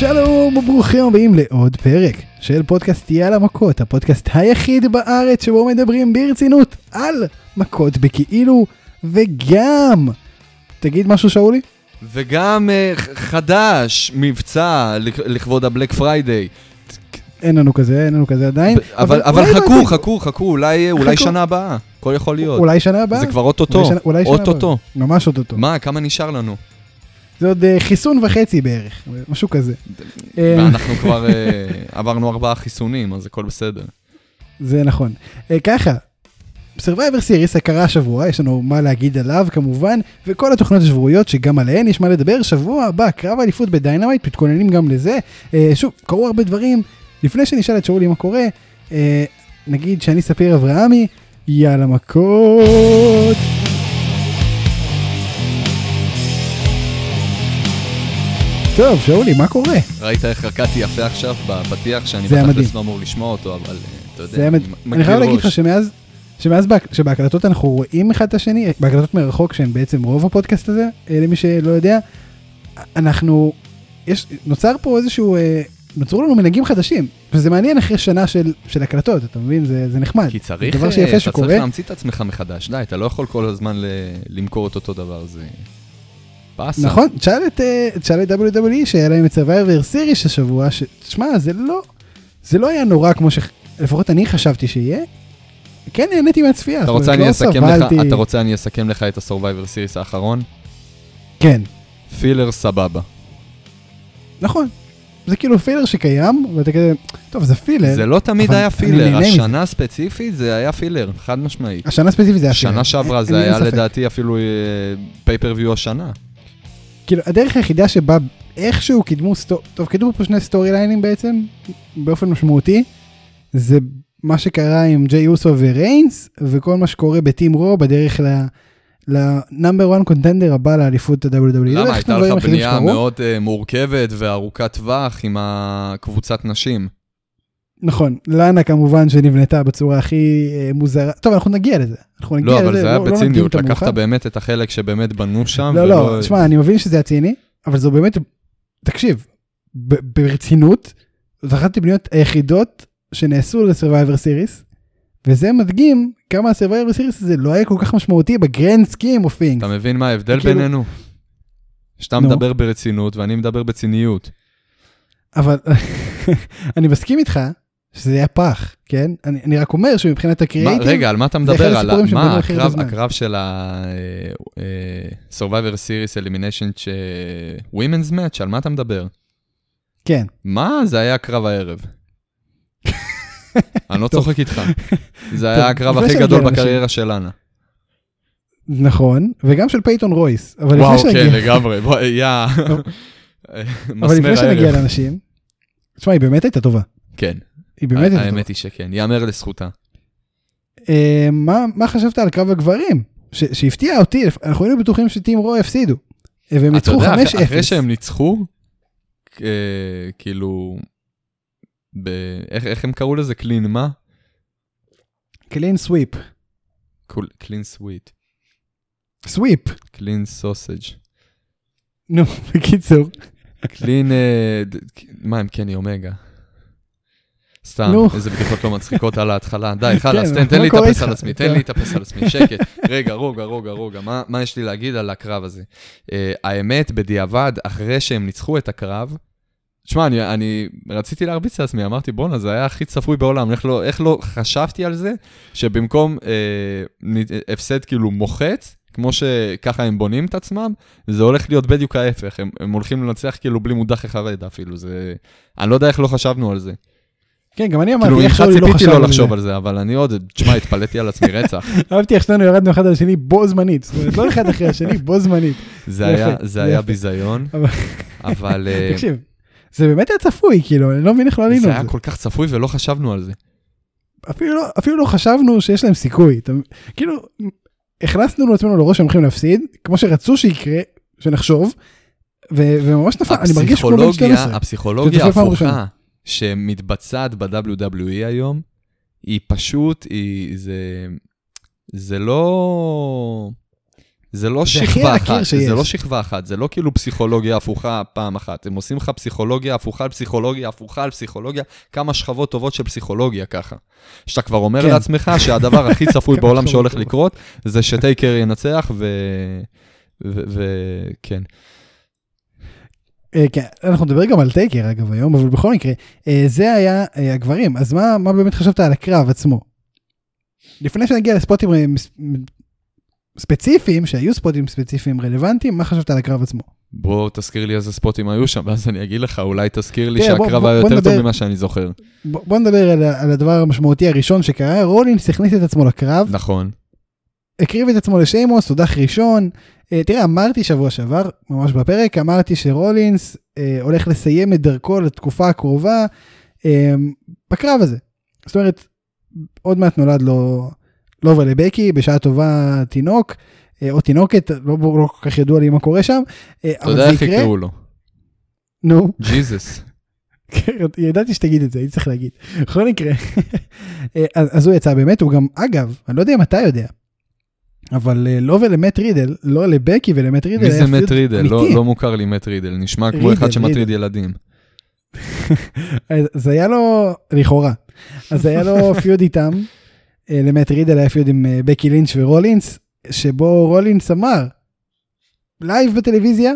שלום וברוכים הבאים לעוד פרק של פודקאסט יאללה מכות, הפודקאסט היחיד בארץ שבו מדברים ברצינות על מכות בכאילו וגם, תגיד משהו שאולי? וגם uh, חדש, מבצע לכ- לכבוד הבלק פריידיי. אין לנו כזה, אין לנו כזה עדיין. אבל, אבל אולי חכו, בעתיד. חכו, חכו, אולי, אולי חכו. שנה הבאה, הכל יכול להיות. אולי שנה הבאה. זה כבר אוטוטו, אולי שנה- אולי שנה אוטוטו. ממש אוטוטו. מה, כמה נשאר לנו? זה עוד אה, חיסון וחצי בערך, משהו כזה. אה, ואנחנו כבר uh, עברנו ארבעה חיסונים, אז הכל בסדר. זה נכון. אה, ככה, Survivor Series קרה השבוע, יש לנו מה להגיד עליו כמובן, וכל התוכניות השבועיות שגם עליהן יש מה לדבר. שבוע הבא, קרב האליפות ב-Dynamite, מתכוננים גם לזה. אה, שוב, קרו הרבה דברים. לפני שנשאל את שאולי מה קורה, אה, נגיד שאני ספיר אברהמי, יאללה מכות. טוב, שאולי, מה קורה? ראית איך רקדתי יפה עכשיו בפתיח, שאני זה. בתכלס לא אמור לשמוע אותו, אבל אה, אתה יודע, זה היה מד... אני חייב להגיד לך שמאז, שמאז בהק... שבהקלטות אנחנו רואים אחד את השני, בהקלטות מרחוק שהן בעצם רוב הפודקאסט הזה, אה, למי שלא יודע, אנחנו, יש, נוצר פה איזשהו, אה, נוצרו לנו מנהגים חדשים, וזה מעניין אחרי שנה של, של הקלטות, אתה מבין? זה, זה נחמד. כי צריך, דבר אה, שיפה אתה שקורה. צריך להמציא את עצמך מחדש, די, אתה לא יכול כל הזמן ל- למכור את אותו דבר, זה... באסה. נכון, תשאל את, אה, תשאל את WWE שהיה להם את Survivor Series השבוע, שתשמע, זה לא, זה לא היה נורא כמו שלפחות אני חשבתי שיהיה. כן נהניתי מהצפייה. אתה רוצה אני לא אסכם לך, סבלתי. אתה רוצה אני אסכם לך את ה-Survivor Series האחרון? כן. פילר סבבה. נכון. זה כאילו פילר שקיים, ואתה כזה, טוב זה פילר. זה לא תמיד היה פילר. השנה ספציפית זה היה פילר, חד משמעית. השנה ספציפית זה היה פילר. שנה שעברה זה היה. לדעתי אפילו pay-per-view השנה. כאילו הדרך היחידה שבה איכשהו קידמו, סטו... טוב קידמו פה שני סטורי ליינים בעצם, באופן משמעותי, זה מה שקרה עם ג'יי אוסו וריינס, וכל מה שקורה ב-Team Raw בדרך ל... ל-number one contender הבא לאליפות ה-WWE. זה למה? בערך הייתה לך בנייה. מאוד אה, מורכבת וארוכת טווח עם הקבוצת נשים. נכון, לאנה כמובן שנבנתה בצורה הכי אה, מוזרה. טוב אנחנו נגיע לזה. אנחנו נגיע לא, לזה. אבל זה היה לא נקדים בציניות. לקחת באמת את החלק שבאמת בנו שם. לא, ולא- לא, שמע, אני מבין שזה היה ציני, אבל זו באמת, תקשיב, ברצינות, זו אחת הבניות היחידות שנעשו ל-Survivor Series, וזה מדגים כמה ה-Survivor Series הזה לא היה כל כך משמעותי ב-grand scheme of אתה מבין מה ההבדל כאילו- בינינו? שאתה נו. מדבר ברצינות ואני מדבר בציניות. אבל אני מסכים איתך שזה היה פח, כן? אני, אני רק אומר שמבחינת ה-creative, רגע, על מה אתה מדבר? על מה הקרב-. הקרב של ה-Survivor Series Elimination ש- Women's Match, על מה אתה מדבר? כן, מה? זה היה קרב הערב. אני לא. צוחק איתך. זה היה הקרב הכי גדול. בקריירה של לאנה. נכון, וגם של פייתון רויס, וואו, כן, לגמרי. בוא, יא. אבל לפני שנגיע. לאנשים, תשמע, היא באמת הייתה טובה, כן, היא באמת טובה. האמת היא שכן, יאמר לזכותה. אה, מה, מה חשבת על קרב הגברים? שהפתיע אותי, אנחנו היינו בטוחים שטים רו יפסידו. אה, והם אתה ניצחו יודע, 5-0. אחרי- אחרי שהם ניצחו, אה, כאילו, איך איך הם קראו לזה? קלין מה? קלין סוויפ. קלין סוויט. סוויפ. קלין סוסג'. נו, בקיצור. קלין... מה הם קני אומגה? סתם. איזה בדיחות לא מצחיקות על ההתחלה. די, חלאס, כן, תן- מה תן לי קורה להתאפס? על עצמי, תן לי להתאפס על עצמי, שקט. רגע, רוגע, רוגע, רוגע, מה- מה יש לי להגיד על הקרב הזה? אה, האמת, בדיעבד, אחרי שהם ניצחו את הקרב, תשמע, אני, אני רציתי להרביץ לעצמי, אמרתי, בואנה, זה היה הכי צפוי בעולם, איך לא, איך לא חשבתי על זה, שבמקום אה, הפסד כאילו מוחץ, כמו שככה הם בונים את עצמם, זה הולך להיות בדיוק ההפך, הם, הם הולכים לנצח כאילו בלי מודח אחד אפילו, זה... אני לא יודע איך לא חשבנו על זה. כן, גם אני אמרתי, כאילו, איך ממך שאולי לא ציפיתי חשב לא על לחשוב זה. על זה, אבל אני עוד, תשמע, התפלאתי על עצמי רצח. אהבתי איך שנינו ירדנו אחד על השני בו זמנית. זאת אומרת, לא אחד אחרי השני, בו זמנית. זה היה, זה זה היה. ביזיון, אבל- אה, תקשיב, זה באמת היה צפוי, כאילו, אני לא מבין איך לא עלינו זה על היה זה. כל כך צפוי ולא חשבנו על זה. אפילו לא- לא חשבנו שיש להם סיכוי. כאילו, הכנסנו לעצמנו לראש שהם הולכים להפסיד, כמו שרצו שיקרה, שנחשוב, וממש נפל, אני מרגיש כמו בן הפסיכולוגיה, 12. הפסיכולוגיה ההפוכה ראשונה. שמתבצעת ב-WWE היום, היא פשוט, היא, זה, זה לא... זה לא זה שכבה אחת, שיש. זה לא שכבה אחת, זה לא כאילו פסיכולוגיה הפוכה פעם אחת. הם עושים לך פסיכולוגיה הפוכה על פסיכולוגיה הפוכה על פסיכולוגיה, כמה שכבות טובות של פסיכולוגיה ככה. שאתה כבר אומר כן. לעצמך שהדבר הכי צפוי בעולם שהולך. לקרות, זה שטייקר ינצח ו... וכן. אה, כן, אנחנו נדבר גם על טייקר אגב היום, אבל בכל מקרה, אה, זה היה אה, הגברים, אז מה, מה באמת חשבת על הקרב עצמו? לפני שנגיע לספוטים אה, ספציפיים, שהיו ספוטים ספציפיים רלוונטיים, מה חשבת על הקרב עצמו? בוא תזכיר לי איזה ספוטים היו שם, ואז אני אגיד לך, אולי תזכיר לי בוא- שהקרב היה יותר טוב ממה שאני זוכר. בוא, נדבר על הדבר המשמעותי הראשון שקרה, רולינס הכניס את עצמו לקרב, נכון. הקריב את עצמו לשיימוס, הודח ראשון. אה, תראה, אמרתי שבוע שעבר, ממש בפרק, אמרתי שרולינס אה, הולך לסיים את דרכו לתקופה הקרובה אה, בקרב הזה. זאת אומרת, עוד מעט נולד לו, לו ולבקי, בשעה טובה תינוק, או תינוקת, לא, לא כל כך ידוע לי מה קורה שם, אתה יודע איך. יקראו לו? נו, ג'יזוס. כן, ידעתי שתגיד את זה, הייתי צריך להגיד. בכל מקרה, אז הוא יצא באמת, הוא גם, אגב, אני לא יודע אם אתה יודע, אבל אה, לא ולמט רידל, לא לבקי ולמט רידל, מי זה מט רידל? לא-. לא מוכר לי מט רידל, נשמע כמו רידל, אחד שמטריד רידל. ילדים. אז היה לו, לכאורה, אז היה לו פיוד איתם, אה, למט רידל היה פיוד עם אה, בקי לינץ' ורולינס, שבו רולינס אמר, live בטלוויזיה,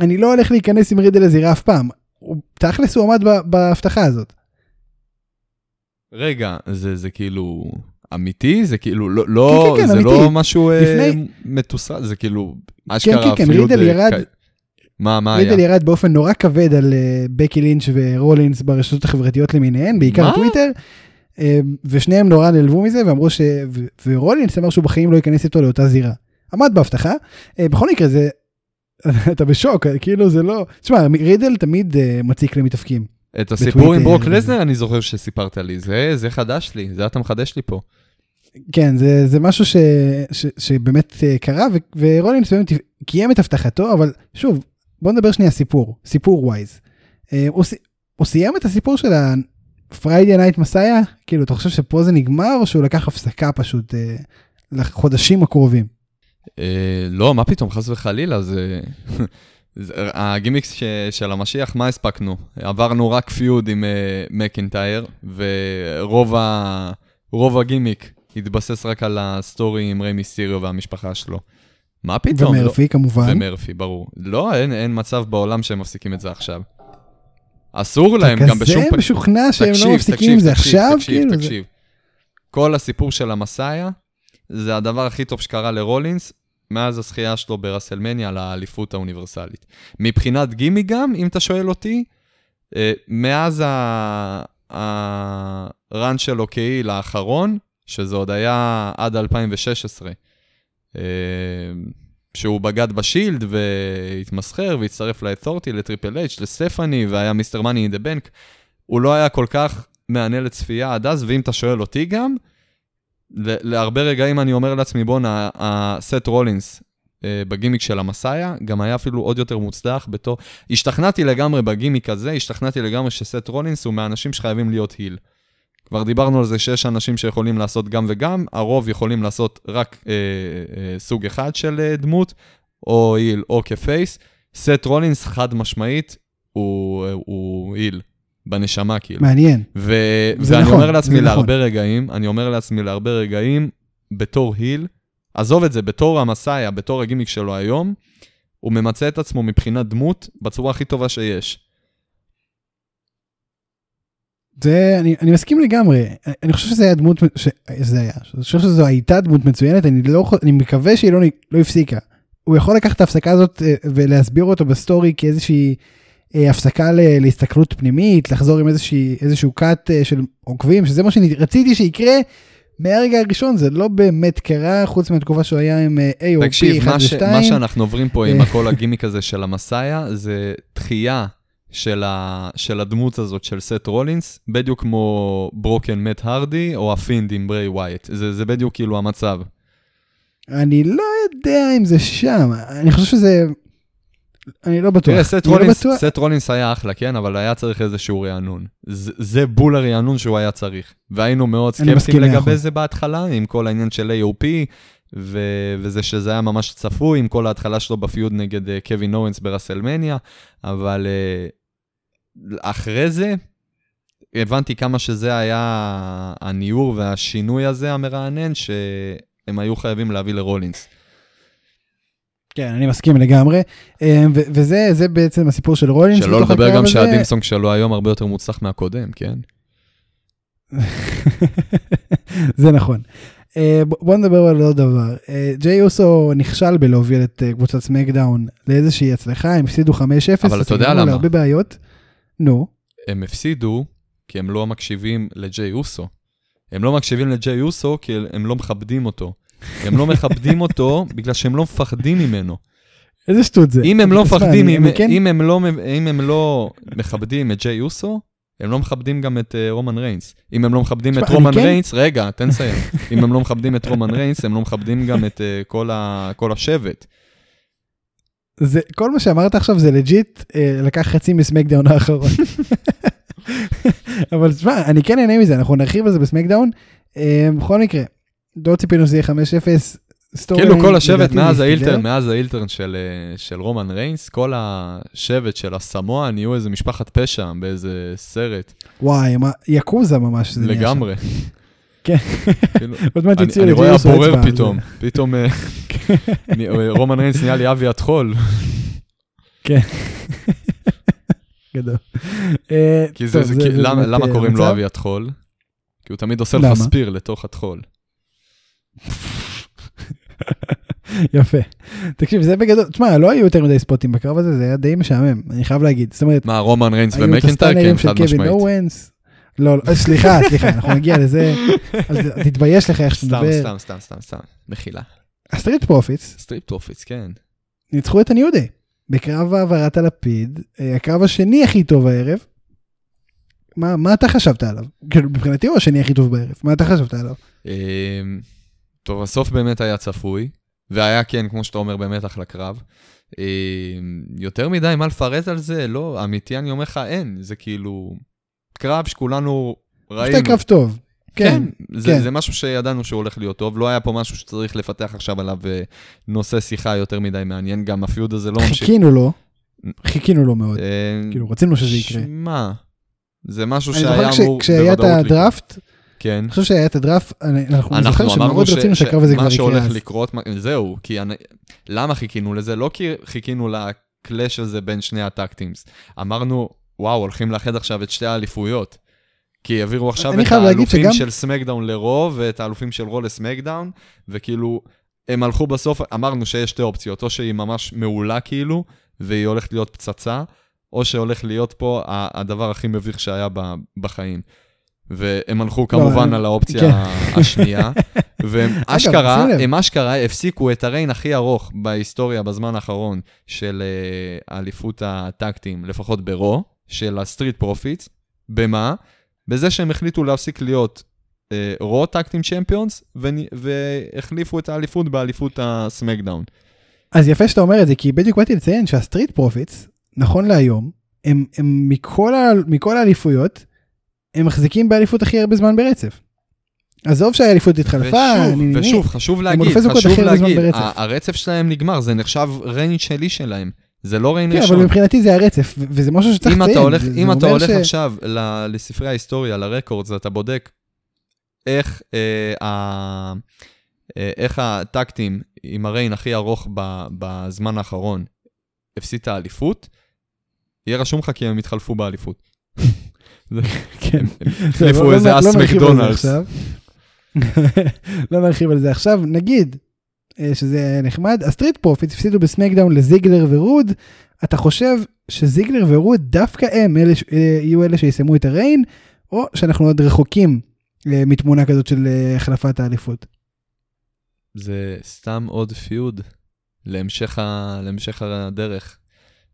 אני לא הולך להיכנס עם רידל לזירה אף פעם. הוא- תכלס הוא עמד בהבטחה הזאת. רגע, זה זה כאילו אמיתי? זה כאילו לא, לא כן, כן, זה אמיתי. לא משהו אה, לפני- מתוסרט, זה כאילו אשכרה כן, כן, feud, רידל אה, ירד- מה, מה היה? רידל ירד באופן נורא כבד על אה, בקי לינץ' ורולינס ברשתות החברתיות למיניהן, בעיקר מה? טוויטר, אה, ושניהם נורא נעלבו מזה ואמרו ש... ו- ורולינס אמר שהוא בחיים לא ייכנס איתו לאותה זירה. עמד בהבטחה, אה, בכל מקרה זה, אתה בשוק, כאילו זה לא, תשמע, רידל תמיד אה, מציק למתאפקים. את הסיפור עם. ברוק לזנר אני זוכר שסיפרת לי, זה זה חדש לי, זה אתה מחדש לי פה. כן, זה, זה משהו ש, ש, שבאמת אה, קרה, ו, ורולינס באמת קיים את הבטחתו, אבל שוב, בוא נדבר שנייה סיפור, סיפור ווייז. אה, הוא, הוא סיים את הסיפור של ה-Friday Night Messiah? כאילו, אתה חושב שפה זה נגמר, או שהוא לקח הפסקה פשוט אה, לחודשים הקרובים? אה, לא, מה פתאום, חס וחלילה, זה... הגימיק של המשיח, מה הספקנו? עברנו רק feud עם אה, מקינטייר, ורוב הגימיק התבסס רק על ה-story עם ריימי סיריו והמשפחה שלו. מה פתאום? לא- ומרפי כמובן. ומרפי, ברור. לא, אין, אין מצב בעולם שהם מפסיקים את זה עכשיו. אסור להם אתה גם בשום כזה פנים. משוכנע שהם תקשיב, לא מפסיקים עם זה עכשיו? תקשיב, כאילו, זה- תקשיב. כל הסיפור של ה-Messiah, זה הדבר הכי טוב שקרה לרולינס, מאז הזכייה שלו ב-WrestleMania על האליפות האוניברסלית. מבחינת גימיק גם, אם אתה שואל אותי, אה, מאז ה-run שלו כ-heel האחרון, שזה עוד היה עד 2016, אה, שהוא בגד ב-Shield והתמסחר והצטרף ל-Authority, לטריפל אייץ', לסטפני, והיה Mr. Money in the Bank, הוא לא היה כל כך מהנה לצפייה עד אז, ואם אתה שואל אותי גם, להרבה רגעים אני אומר לעצמי, בואנה, הסט רולינס אה, בגימיק של המסאיה, גם היה אפילו עוד יותר מוצלח בתור... השתכנעתי לגמרי בגימיק הזה, השתכנעתי לגמרי שסט רולינס הוא מהאנשים שחייבים להיות היל. כבר דיברנו על זה שיש אנשים שיכולים לעשות גם וגם, הרוב יכולים לעשות רק אה, אה, סוג אחד של אה, דמות, או היל או כפייס. סט רולינס חד משמעית הוא, הוא היל, בנשמה כאילו. מעניין. ו- ואני נכון, אומר לעצמי נכון. להרבה רגעים, אני אומר לעצמי להרבה רגעים, בתור היל, עזוב את זה, בתור המסאיה, בתור הגימיק שלו היום, הוא ממצה את עצמו מבחינת דמות בצורה הכי טובה שיש. זה, אני, אני מסכים לגמרי, אני חושב שזה היה דמות, ש, זה היה, אני חושב שזו הייתה דמות מצוינת, אני לא, אני מקווה שהיא לא, לא הפסיקה. הוא יכול לקחת את ההפסקה הזאת אה, ולהסביר אותו ב-story כאיזושהי אה, הפסקה להסתכלות פנימית, לחזור עם איזושהי, איזשהו cult אה, של עוקבים, שזה מה שרציתי שיקרה מהרגע הראשון, זה לא באמת קרה, חוץ מהתקופה שהוא היה עם AOP תקשיב, 1 מה, ש- ו-2. מה שאנחנו עוברים פה עם. כל הגימיק הזה של ה-Messiah, זה דחייה של, ה- של הדמות הזאת של סט רולינס, בדיוק כמו Broken מת הרדי, או ה-Fiend עם ברי ווייט. זה, זה בדיוק כאילו המצב. אני לא יודע אם זה שם, אני חושב שזה, אני לא בטוח. תראה, סט לא רולינס, בטוח. סט רולינס היה אחלה, כן, אבל היה צריך איזשהו רענון. זה, זה בול הרענון שהוא היה צריך. והיינו מאוד סקפטיים לגבי אחוז. זה בהתחלה, עם כל העניין של AOP, ו- וזה שזה היה ממש צפוי עם כל ההתחלה שלו בפיוד נגד uh, קווין אורנס ברסלמניה, אבל uh, אחרי זה הבנתי כמה שזה היה הניעור והשינוי הזה המרענן, שהם היו חייבים להביא לרולינס. כן, אני מסכים לגמרי. ו- וזה זה בעצם הסיפור של רולינס. שלא לדבר גם. שהדימסונג שלו היום הרבה יותר מוצלח מהקודם, כן? זה נכון. ב- בוא נדבר על עוד דבר. אה, ג'יי אוסו נכשל בלהוביל את אה, קבוצת סמקדאון לאיזושהי הצלחה, הם הפסידו 5-0. אבל אתה יודע למה? להרבה בעיות. נו, הם הפסידו כי הם לא מקשיבים לג'יי אוסו. הם לא מקשיבים לג'יי אוסו כי הם לא מכבדים אותו. הם לא מכבדים אותו בגלל שהם לא מפחדים ממנו. איזה שטות זה. אם הם לא מפחדים, אם- כן- אם הם לא אם הם לא מכבדים את ג'יי אוסו, הם לא מכבדים גם את אה, רומן ריינס. אם הם לא מכבדים את רומן כן- ריינס, רגע, תן לסיים. אם הם לא מכבדים את רומן ריינס, הם לא מכבדים גם את אה, כל ה- כל השבט. זה, כל מה שאמרת עכשיו זה legit, אה, לקח חצי מסמקדאון האחרון. אבל תשמע, אני כן נהנה מזה, אנחנו נרחיב על זה בסמקדאון. אה, בכל מקרה, לא ציפינו שזה יהיה 5-0. story כאילו כל השבט מאז ה heel turn. מאז ה heel turn של, אה, של רומן ריינס, כל השבט של הסמואה נהיו איזה משפחת פשע באיזה סרט, וואי, מה- יקוזה ממש. זה נהיה שם. לגמרי. כן. כאילו, עוד מעט אני, יוציאו אני רואה לג'יי אוסו הבורר. פתאום, פתאום אה, אני- אה, רומן ריינס נהיה לי אבי הטחול, גדול. אה, כי זה, טוב, זה, כי, למה, קוראים לו. אבי הטחול? כי הוא תמיד עושה לך? spear לתוך הטחול. יפה. תקשיב, זה בגדול, תשמע, לא היו יותר מדי ספוטים בקרב הזה, זה היה די משעמם, אני חייב להגיד. זאת אומרת, מה, רומן ריינס את? הסטאנרים כן, חד משמעית. לא, לא, סליחה, סליחה, אנחנו נגיע לזה. אז תתבייש לך איך שאתה מדבר. סתם, סתם, סתם, סתם, מחילה. ה Street Profits Street Profits, כן. ניצחו את הניו דיי בקרב העברת הלפיד, אה, הקרב השני הכי טוב הערב. מה, מה אתה חשבת עליו? כאילו, מבחינתי הוא השני הכי טוב בערב, מה אתה חשבת עליו? אמ, טוב, הסוף באמת היה צפוי, והיה כן, כמו שאתה אומר, באמת אחלה קרב. אמ, יותר מדי מה לפרט על זה? לא, אמיתי אני אומר לך, אין. זה כאילו קרב שכולנו ראינו. שתי קרב טוב. כן, זה, כן. זה משהו שידענו שהוא הולך להיות טוב, לא היה פה משהו שצריך לפתח עכשיו עליו אה, נושא שיחה יותר מדי מעניין, גם הפיוד הזה לא ממשיך. חיכינו לו, חיכינו לו מאוד. אה, כאילו, רצינו שזה יקרה. שמע, זה משהו שהיה אמור כשהיה את. הדראפט, כן. אני חושב שהיה את הדראפט, אנחנו זוכר אנחנו אמרנו שמאוד ש- רצינו שהקרב הזה כבר יקרה שהולך אז. לקרות, מה- זהו, כי אני- למה חיכינו לזה? לא כי חיכינו לקלאש הזה בין שני הטקטימס. אמרנו, וואו, הולכים לאחד עכשיו את שתי האליפויות. כי העבירו עכשיו את האלופים שגם- של סמקדאון לרו, ואת האלופים של רו לסמקדאון, וכאילו, הם הלכו בסוף, אמרנו שיש שתי אופציות, או שהיא ממש מעולה כאילו, והיא הולכת להיות פצצה, או שהולך להיות פה הדבר הכי מביך שהיה בחיים. והם הלכו כמובן אני- על האופציה כן. השנייה, והם אשכרה. הם אשכרה הפסיקו את ה reign הכי ארוך בהיסטוריה בזמן האחרון של אה, האליפות ה tag team, לפחות ב Raw, של ה Street Profits. במה? בזה שהם החליטו להפסיק להיות Raw Tag Team Champions, ונ- והחליפו את האליפות באליפות ה SmackDown. אז יפה שאתה אומר את זה, כי בדיוק באתי לציין שה Street Profits, נכון להיום, הם, הם מכל, ה, מכל האליפויות, הם מחזיקים באליפות הכי הרבה זמן ברצף. עזוב שהאליפות התחלפה, ושוב, אני- אני- ושוב, חשוב להגיד, חשוב להגיד, הרצף שלהם נגמר, זה נחשב reign שני שלהם. זה לא reign כן, ראשון. אבל מבחינתי זה הרצף, וזה משהו שצריך אם לציין. אתה הולך, זה- אם זה אתה הולך ש- עכשיו ל- לספרי ההיסטוריה, ל records, אתה בודק איך, אה, ה, אה, איך ה tag team עם ה reign הכי ארוך ב, בזמן האחרון הפסיד את האליפות, יהיה רשום לך כי הם התחלפו באליפות. כן. טוב, החליפו לא- איזה לא אס מקדונלדס. לא נרחיב על זה עכשיו, נגיד שזה נחמד, ה Street Profits הפסידו ב SmackDown לזיגלר ורוד, אתה חושב שזיגלר ורוד דווקא הם אלה, אה, יהיו אלה שיסיימו את ה reign, או שאנחנו עוד רחוקים אה, מתמונה כזאת של אה, החלפת האליפות? זה סתם עוד פיוד להמשך, ה, להמשך הדרך.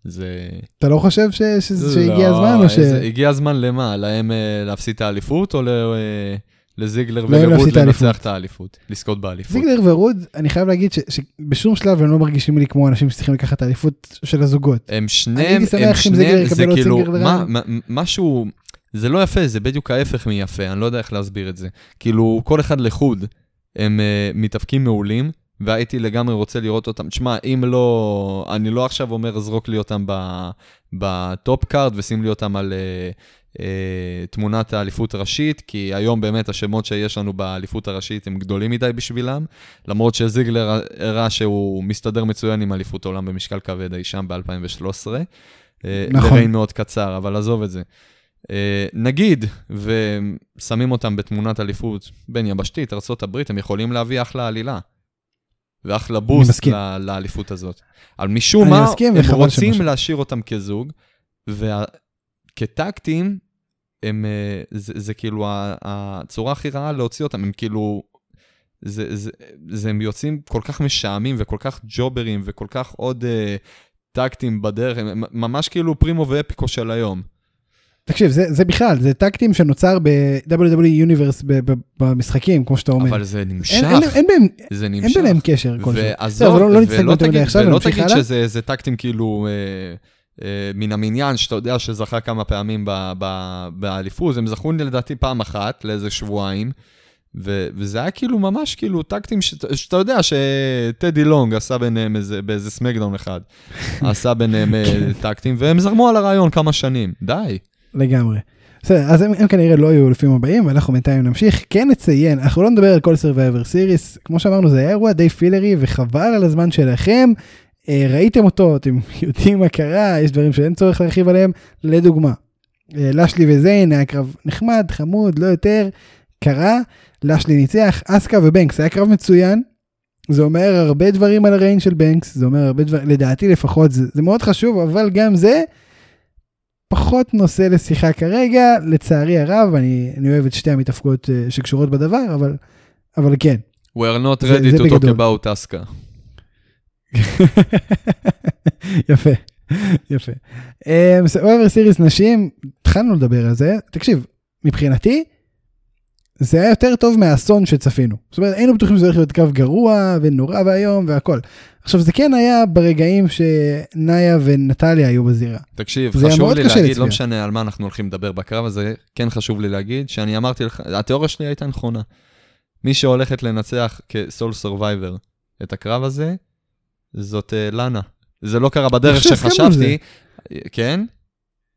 זה... אתה לא חושב ש, ש, שהגיע לא, הזמן, או ש... איזה- הגיע הזמן למה? להם אה, להפסיד את האליפות, או ל- אה, לזיגלר ולרוד להפסיד את לנצח. את האליפות? לזכות באליפות. זיגלר ורוד, אני חייב להגיד ש, שבשום שלב הם לא מרגישים לי כמו אנשים שצריכים לקחת את האליפות של הזוגות. הם שניהם, הם שניהם, זה כאילו, משהו, זה לא יפה, זה בדיוק ההפך מיפה, אני לא יודע איך להסביר את זה. כאילו, כל אחד לחוד, הם אה, מתאבקים מעולים, והייתי לגמרי רוצה לראות אותם. תשמע, אם לא, אני לא עכשיו אומר, זרוק לי אותם ב top card ושים לי אותם על uh, uh, תמונת האליפות הראשית, כי היום באמת השמות שיש לנו באליפות הראשית הם גדולים מדי בשבילם, למרות שזיגלר הראה שהוא מסתדר מצוין עם אליפות עולם במשקל כבד אי שם ב-2013. אה, נכון. לריין מאוד קצר, אבל עזוב את זה. Uh, נגיד, ושמים אותם בתמונת אליפות בין יבשתית, ארה"ב, הם יכולים להביא אחלה עלילה. ואחלה בוסט לאליפות הזאת. אבל משום מה, מסכים, הם רוצים שמשהו. להשאיר אותם כזוג, וכטקטים, הם, אה, זה, זה כאילו הצורה הכי רעה להוציא אותם, הם כאילו, זה, זה, זה, הם יוצאים כל כך משעמים וכל כך ג'וברים וכל כך עוד uh, טקטים בדרך, הם ממש כאילו פרימו ואפיקו של היום. תקשיב, זה, זה בכלל, זה טקטים שנוצר ב-WWE Universe במשחקים, כמו שאתה אומר. אבל זה נמשך. אין, אין, אין, בהם, זה נמשך. אין ביניהם קשר כלשהו. ועזוב, לא, לא ולא תגיד, ולא תגיד שזה טקטים כאילו אה, אה, מן המניין, שאתה יודע שזכה כמה פעמים באליפות, הם זכו לדעתי פעם אחת, לאיזה שבועיים. ו- וזה היה כאילו ממש כאילו טקטים ש- שאתה יודע שטדי לונג עשה ביניהם איזה, באיזה סמקדאון אחד, עשה ביניהם אה. טקטים, והם זרמו על הרעיון כמה שנים, די. לגמרי. בסדר, אז הם, הם כנראה לא יהיו לפעמים הבאים, ואנחנו בינתיים נמשיך. כן נציין, אנחנו לא נדבר על כל Survivor Series, כמו שאמרנו, זה היה אירוע די פילרי, וחבל על הזמן שלכם. אה, ראיתם אותו, אתם יודעים מה קרה, יש דברים שאין צורך להרחיב עליהם. לדוגמה, אה, לשלי וזיין היה קרב נחמד, חמוד, לא יותר, קרה, לשלי ניצח, אסקה ובנקס, היה קרב מצוין. זה אומר הרבה דברים על ה reign של בנקס, זה אומר הרבה דברים, לדעתי לפחות, זה, זה מאוד חשוב, אבל גם זה, פחות נושא לשיחה כרגע, לצערי הרב, אני, אני אוהב את שתי המתאבקות uh, שקשורות בדבר, אבל, אבל כן. We are not ready זה, to זה talk about Asuka. יפה, יפה. Survivor Series נשים, התחלנו לדבר על זה, תקשיב, מבחינתי, זה היה יותר טוב מהאסון שצפינו. זאת אומרת, היינו בטוחים שזה הולך להיות קרב גרוע ונורא ואיום והכל. עכשיו זה כן היה ברגעים שנאיה ונטליה היו בזירה. תקשיב, חשוב לי להגיד, לא משנה על מה אנחנו הולכים לדבר בקרב הזה, כן חשוב לי להגיד שאני אמרתי לך, התיאוריה שלי הייתה נכונה. מי שהולכת לנצח כ sole survivor את הקרב הזה, זאת uh, לאנה. זה לא קרה בדרך שחשבתי, כן?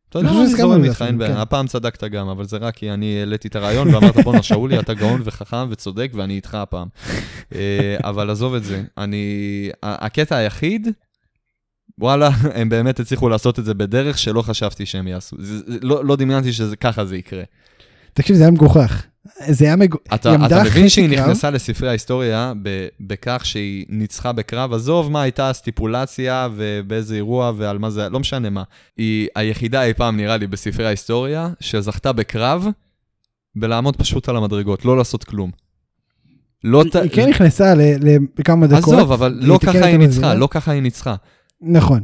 אתה יודע אני זורם איתך, אין בעיה. הפעם צדקת גם, אבל זה רק כי אני העליתי את הרעיון ואמרת, בואנה, שאולי, אתה גאון וחכם וצודק, ואני איתך הפעם. אה, אבל עזוב את זה. אני... הקטע היחיד, וואלה, הם באמת הצליחו לעשות את זה בדרך שלא חשבתי שהם יעשו. לא, לא דמיינתי שככה זה יקרה. תקשיב, זה היה מגוחך. זה היה מג... אתה, אתה מבין שהיא קרב? נכנסה לספרי ההיסטוריה ב, בכך שהיא ניצחה בקרב, עזוב מה הייתה הסטיפולציה ובאיזה אירוע ועל מה זה, לא משנה מה. היא היחידה אי פעם, נראה לי, בספרי ההיסטוריה, שזכתה בקרב בלעמוד פשוט על המדרגות, לא לעשות כלום. לא היא, ת... היא כן נכנסה לכמה דקות. עזוב, אבל לא ככה היא ניצחה, לא ככה היא ניצחה. נכון.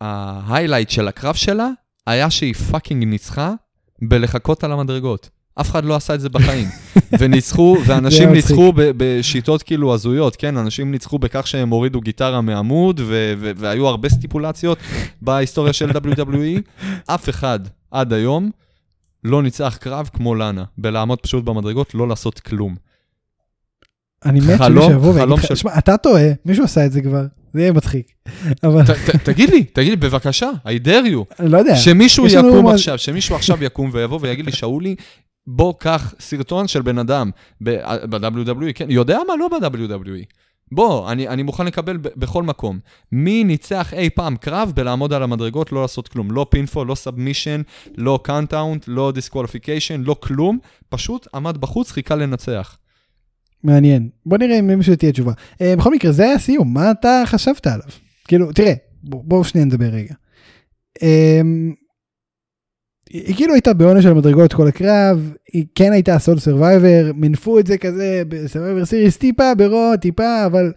ה highlight של הקרב שלה היה שהיא fucking ניצחה בלחכות על המדרגות. אף אחד לא עשה את זה בחיים. וניצחו, ואנשים ניצחו בשיטות כאילו הזויות, כן? אנשים ניצחו בכך שהם הורידו גיטרה מעמוד, והיו הרבה סטיפולציות בהיסטוריה של WWE. אף אחד עד היום לא ניצח קרב כמו לאנה, בלעמוד פשוט במדרגות, לא לעשות כלום. אני מת שמישהו יבוא ויגיד לך, שמע, אתה טועה, מישהו עשה את זה כבר, זה יהיה מצחיק. תגיד לי, תגיד לי, בבקשה, I dare you. אני לא יודע. שמישהו יקום עכשיו, שמישהו עכשיו יקום ויבוא ויגיד לי, שאולי, בוא, קח סרטון של בן אדם ב-WWE, כן, יודע מה? לא ב-WWE. בוא, אני, אני מוכן לקבל ב- בכל מקום. מי ניצח אי פעם קרב בלעמוד על המדרגות, לא לעשות כלום. לא pinfall, לא submission, לא count out, לא disqualification, לא כלום. פשוט עמד בחוץ, חיכה לנצח. מעניין. בוא נראה אם למישהו תהיה תשובה. Uh, בכל מקרה, זה היה הסיום, מה אתה חשבת עליו? כאילו, תראה, בואו בוא שניה נדבר רגע. Uh, היא כאילו הייתה בעונש של המדרגות כל הקרב, היא כן הייתה sole survivor, מינפו את זה כזה ב Survivor Series טיפה ב Raw, טיפה, אבל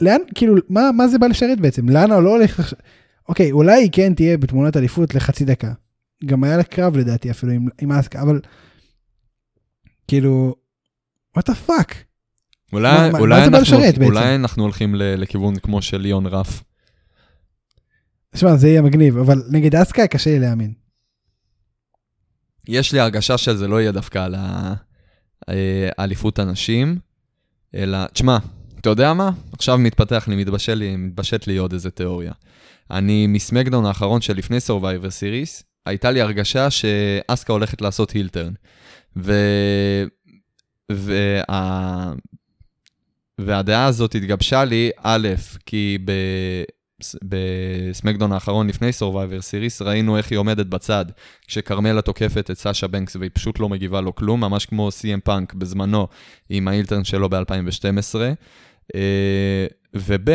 לאן, כאילו, מה, מה זה בא לשרת בעצם? לאן לא הולך עכשיו? אוקיי, אולי היא כן תהיה בתמונת אליפות לחצי דקה. גם היה לה קרב לדעתי אפילו עם, עם אסקה, אבל כאילו, what the fuck? אולי, מה, אולי, מה אנחנו, אולי אנחנו הולכים לכיוון כמו של ליאון רף. תשמע, זה יהיה מגניב, אבל נגד אסקה קשה לי להאמין. יש לי הרגשה שזה לא יהיה דווקא על האליפות הנשים. אלא, תשמע, אתה יודע מה? עכשיו מתפתח לי, מתבשל לי, מתבשט לי עוד איזה תיאוריה. אני מסמקדאון האחרון של לפני Survivor Series, הייתה לי הרגשה שאסקה הולכת לעשות הילטרן. ו... וה... והדעה הזאת התגבשה לי, א', כי ב... בסמקדון האחרון לפני Survivor Series, ראינו איך היא עומדת בצד, כשכרמלה תוקפת את סאשה בנקס והיא פשוט לא מגיבה לו כלום, ממש כמו CM Punk בזמנו עם ה heel turn שלו ב-2012. אה, וב',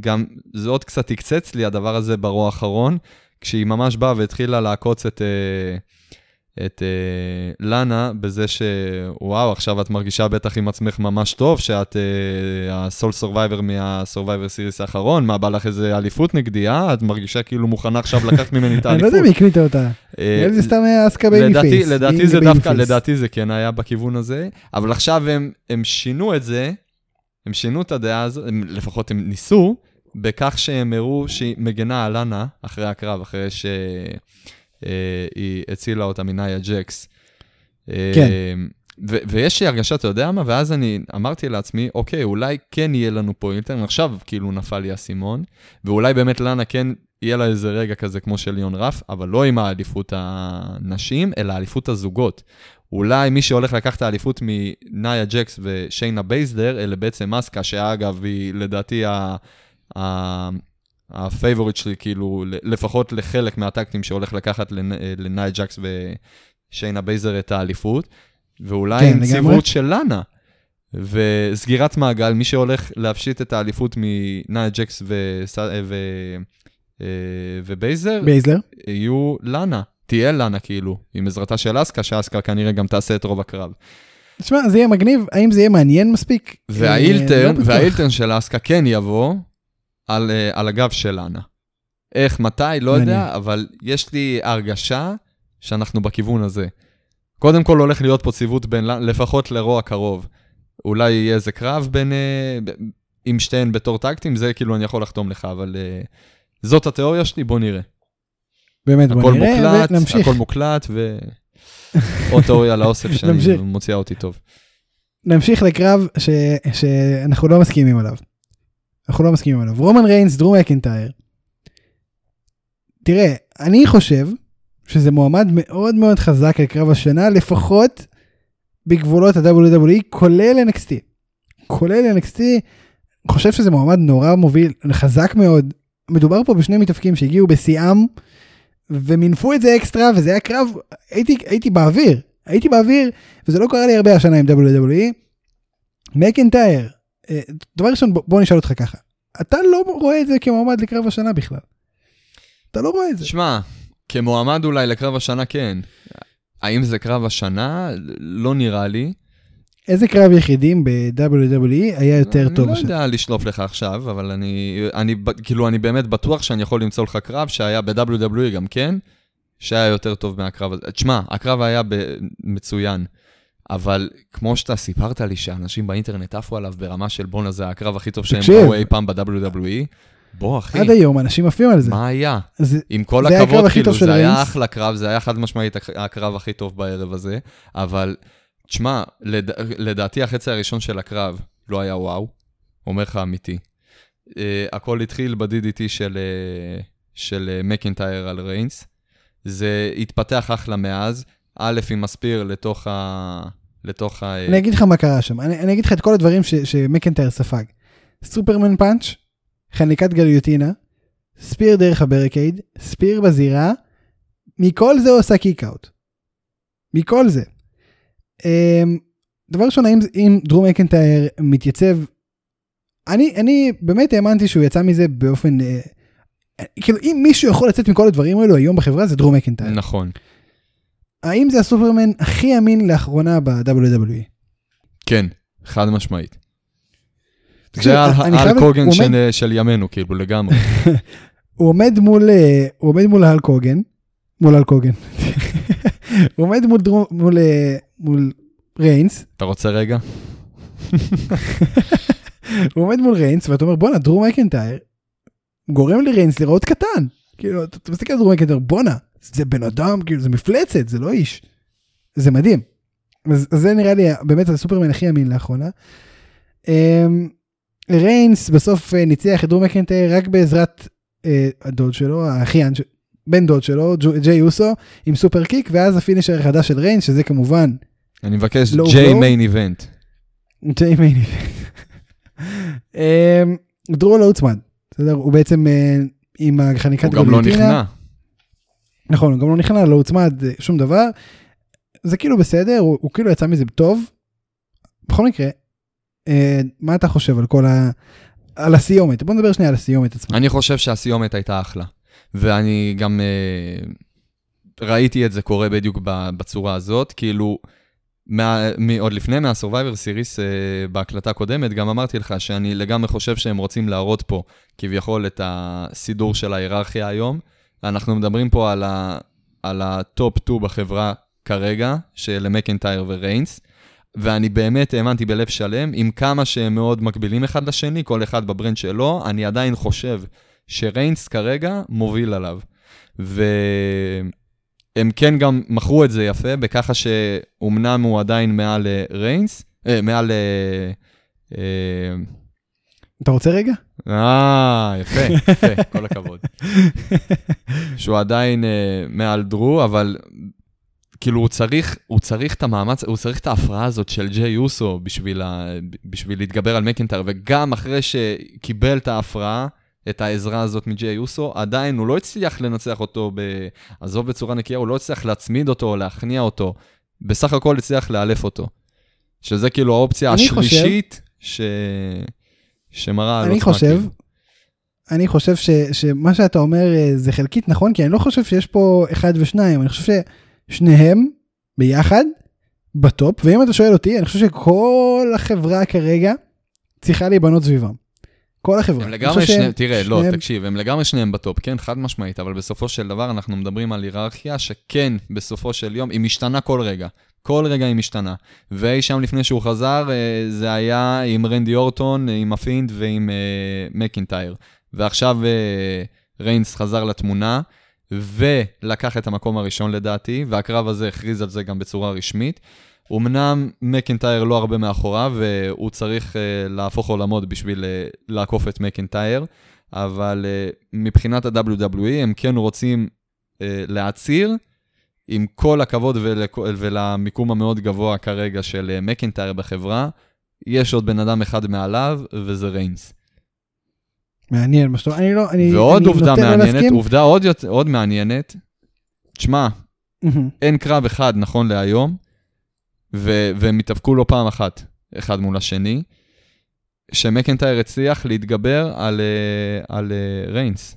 גם זה עוד קצת הקפיץ לי הדבר הזה ב Raw האחרון, כשהיא ממש באה והתחילה לעקוץ את... Uh, את uh, לאנה בזה שוואו, עכשיו את מרגישה בטח עם עצמך ממש טוב, שאת uh, ה sole survivor מה Survivor Series האחרון, מה בא לך איזה אליפות נגדי, אה? את מרגישה כאילו מוכנה עכשיו לקחת ממני את האליפות. אני לא יודע מי הקליטה אותה. אה, זה סתם אסקה babyface. לדעתי זה דווקא, לדעתי זה כן היה בכיוון הזה, אבל עכשיו הם, הם שינו את זה, הם שינו את הדעה הזאת, לפחות הם ניסו, בכך שהם הראו שהיא מגנה על לאנה אחרי הקרב, אחרי ש... אה, היא הצילה אותה מנאיה ג'קס. אה, כן. ו- ויש לי הרגשה, אתה יודע מה? ואז אני אמרתי לעצמי, אוקיי, אולי כן יהיה לנו פה heel turn, עכשיו כאילו נפל לי האסימון, ואולי באמת לאנה כן יהיה לה איזה רגע כזה כמו של ליאון רף, אבל לא עם האליפות הנשים, אלא האליפות הזוגות. אולי מי שהולך לקחת את האליפות מנאיה ג'קס ושיינה בייזלר, אלה בעצם אסקה, שאגב, היא לדעתי ה... ה... ה-favorite שלי, כאילו, לפחות לחלק מהטקטים שהולך לקחת לנאי ג'קס ושיינה בייזלר את האליפות, ואולי כן, עם ציוות של לאנה. וסגירת מעגל, מי שהולך להפשיט את האליפות מנאי ג'קס ו... ו... אה, ובייזר, בייזר, יהיו לאנה. תהיה לאנה כאילו, עם עזרתה של אסקה, שאסקה כנראה גם תעשה את רוב הקרב. תשמע, זה יהיה מגניב, האם זה יהיה מעניין מספיק? והאילטרן, לא והאילטרן של אסקה כן יבוא, על, uh, על הגב של אנה. איך, מתי, לא מעניין. יודע, אבל יש לי הרגשה שאנחנו בכיוון הזה. קודם כל הולך להיות פה ציוות בין, לפחות לרוע קרוב. אולי יהיה איזה קרב בין, uh, עם שתיהן בתור טקטים, זה כאילו אני יכול לחתום לך, אבל uh, זאת התיאוריה שלי, בוא נראה. באמת, בוא נראה, מוקלט, ונמשיך. הכל מוקלט, ועוד תיאוריה לאוסף שאני מוציאה אותי טוב. נמשיך לקרב ש... שאנחנו לא מסכימים עליו. אנחנו לא מסכימים עליו. רומן ריינס, דרום מקינטייר. תראה, אני חושב שזה מועמד מאוד מאוד חזק לקרב השנה, לפחות בגבולות ה-WWE, כולל NXT. כולל NXT, חושב שזה מועמד נורא מוביל, חזק מאוד. מדובר פה בשני מתאפקים שהגיעו בשיאם, ומינפו את זה אקסטרה, וזה היה קרב, הייתי, הייתי באוויר, הייתי באוויר, וזה לא קרה לי הרבה השנה עם WWE. מקינטייר, אה, דבר ראשון בוא נשאל אותך ככה, אתה לא רואה את זה כמועמד לקרב השנה בכלל. אתה לא רואה את זה. שמע, כמועמד אולי לקרב השנה כן. האם זה קרב השנה? לא נראה לי. איזה קרב יחידים ב-WWE היה יותר טוב השנה? אני לא יודע לשלוף לך עכשיו, אבל אני, אני, כאילו, אני באמת בטוח שאני יכול למצוא לך קרב שהיה ב-WWE גם כן, שהיה יותר טוב מהקרב הזה. תשמע, הקרב היה מצוין. אבל כמו שאתה סיפרת לי שאנשים באינטרנט עפו עליו ברמה של בואנה זה הקרב הכי טוב שהם ראו אי פעם ב-WWE, בוא אחי. עד היום אנשים עפים על זה. מה היה? זה, עם כל זה הכבוד, כאילו זה היה אחלה קרב, זה היה חד משמעית הקרב הכי טוב בערב הזה, אבל תשמע, לד... לדעתי החצי הראשון של הקרב לא היה וואו, אומר לך אמיתי. Uh, הכל התחיל ב-DDT של, uh, של מקינטייר uh, על ריינס. זה התפתח אחלה מאז, א', עם מספיר לתוך ה... לתוך ה... אני אגיד לך מה קרה שם, אני, אני אגיד לך את כל הדברים שמקנטייר ספג. Superman punch, חניקת גליוטינה, spear דרך ה-barricade, spear בזירה, מכל זה הוא עושה kick-out. מכל זה. Um, דבר ראשון, האם אם דרו מקנטייר מתייצב, אני, אני באמת האמנתי שהוא יצא מזה באופן, uh, כאילו אם מישהו יכול לצאת מכל הדברים האלו היום בחברה זה דרו מקנטייר. נכון. האם זה הסופרמן הכי אמין לאחרונה ב-WWE? כן, חד משמעית. זה על קוגן של, של ימינו, כאילו, לגמרי. הוא עומד מול, אה, הוא עומד מול הלק הוגן, מול הלק הוגן. הוא עומד מול, דרום, מול, אה, מול ריינס. אתה רוצה רגע? הוא עומד מול ריינס, ואתה אומר, בואנה, דרום מקנטייר גורם לריינס לראות קטן. כאילו, אתה מסתכל על דרום מקנטייר, בואנה, זה בן אדם, כאילו, זה מפלצת, זה לא איש. זה מדהים. אז, אז זה נראה לי באמת הסופרמן הכי אמין לאחרונה. אמ, ריינס בסוף אה, ניצח את דרו מקנטייר רק בעזרת אה, הדוד שלו, האחיין, ש- בן דוד שלו, ג'יי אוסו, עם superkick, ואז ה-finisher החדש של ריינס, שזה כמובן אני מבקש ג'יי. מיין איבנט. ג'יי מיין איבנט. אמ, דרו לא הוצמד, בסדר? הוא בעצם אה, עם החניקת הוא גם לא נכנע. נכון, הוא גם לא נכנע, לא הוצמד, אה, שום דבר. זה כאילו בסדר, הוא, הוא כאילו יצא מזה טוב. בכל מקרה, אה, מה אתה חושב על כל ה... על הסיומת? בוא נדבר שנייה על הסיומת עצמה. אני חושב שהסיומת הייתה אחלה. ואני גם אה, ראיתי את זה קורה בדיוק בצורה הזאת, כאילו, מה, מ, עוד לפני מה-Survivor Series אה, בהקלטה הקודמת, גם אמרתי לך שאני לגמרי חושב שהם רוצים להראות פה כביכול את הסידור של ההיררכיה היום. אנחנו מדברים פה על, ה, על ה-top 2 בחברה כרגע, של מקנטייר וריינס. ואני באמת האמנתי בלב שלם, עם כמה שהם מאוד מקבילים אחד לשני, כל אחד ב-brand שלו, אני עדיין חושב שריינס כרגע מוביל עליו. והם כן גם מכרו את זה יפה, בככה שאומנם הוא עדיין מעל אה, ריינס, אה, מעל... אה, אה, אתה רוצה רגע? אה, יפה, יפה, כל הכבוד. שהוא עדיין אה, מעל דרו, אבל כאילו הוא צריך, הוא צריך את המאמץ, הוא צריך את ההפרעה הזאת של ג'יי אוסו בשביל, ה, בשביל להתגבר על מקנטר, וגם אחרי שקיבל את ההפרעה, את העזרה הזאת מג'יי אוסו, עדיין הוא לא הצליח לנצח אותו, ב... עזוב בצורה נקייה, הוא לא הצליח להצמיד אותו, להכניע אותו, בסך הכל הצליח לאלף אותו. שזה כאילו האופציה אני חושב- השלישית ש... שמראה על אני עוצמה. חושב, כאילו. אני חושב ש, שמה שאתה אומר אה, זה חלקית נכון, כי אני לא חושב שיש פה אחד ושניים, אני חושב ששניהם ביחד ב-top, ואם אתה שואל אותי, אני חושב שכל החברה כרגע צריכה להיבנות סביבם. כל החברה. הם אני לגמרי חושב שניהם, תראה, לא, שניהם- תקשיב, הם לגמרי שניהם ב-top, כן, חד משמעית, אבל בסופו של דבר אנחנו מדברים על היררכיה שכן, בסופו של יום, היא משתנה כל רגע. כל רגע היא משתנה. ואי שם לפני שהוא חזר, אה, זה היה עם רנדי אורטון, אה, עם הפינד ועם אה, מקינטייר. ועכשיו ריינס חזר לתמונה, ולקח את המקום הראשון לדעתי, והקרב הזה הכריז על זה גם בצורה רשמית. אמנם מקינטייר לא הרבה מאחוריו, והוא צריך uh, להפוך עולמות בשביל uh, לעקוף את מקינטייר, אבל uh, מבחינת ה-WWE הם כן רוצים להצהיר, עם כל הכבוד ולכ... ולמיקום המאוד גבוה כרגע של uh, מקינטייר בחברה, יש עוד בן אדם אחד מעליו, וזה ריינס. מעניין מה שאתה אומר, אני לא, אני, ועוד אני עובדה לא מעניינת, להסכים. עובדה עוד, עוד מעניינת, תשמע, מהמם. אין קרב אחד נכון להיום, ו- והם התאבקו לא פעם אחת, אחד מול השני, שמקנטייר הצליח להתגבר על, אה, על אה, ריינס.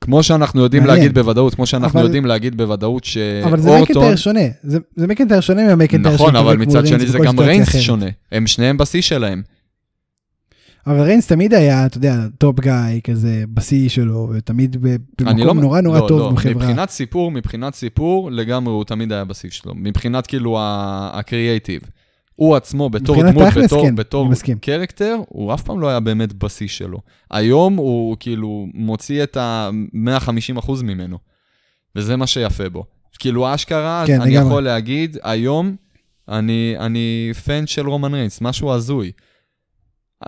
כמו שאנחנו יודעים מעניין. להגיד בוודאות, כמו שאנחנו אבל- יודעים להגיד בוודאות אבל זה שאורטון... מקנטייר שונה, זה, זה מקנטייר שונה מהמקנטייר נכון, אבל מצד שני זה גם ריינס אחרת. שונה. הם שניהם בשיא שלהם. אבל ריינס תמיד היה, אתה יודע, top guy כזה בשיא שלו, ותמיד במקום לא- נורא נורא לא, טוב לא, בחברה. מבחינת סיפור, מבחינת סיפור, לגמרי הוא תמיד היה בשיא שלו. מבחינת כאילו ה-creative. הוא עצמו בתור דמות, תכלס, בתור, כן, בתור. character, הוא אף פעם לא היה באמת בשיא שלו. היום הוא כאילו מוציא את ה-150% ממנו. וזה מה שיפה בו. כאילו אשכרה, כן, אני לגמרי. יכול להגיד, היום אני, אני פן של רומן ריינס, משהו הזוי.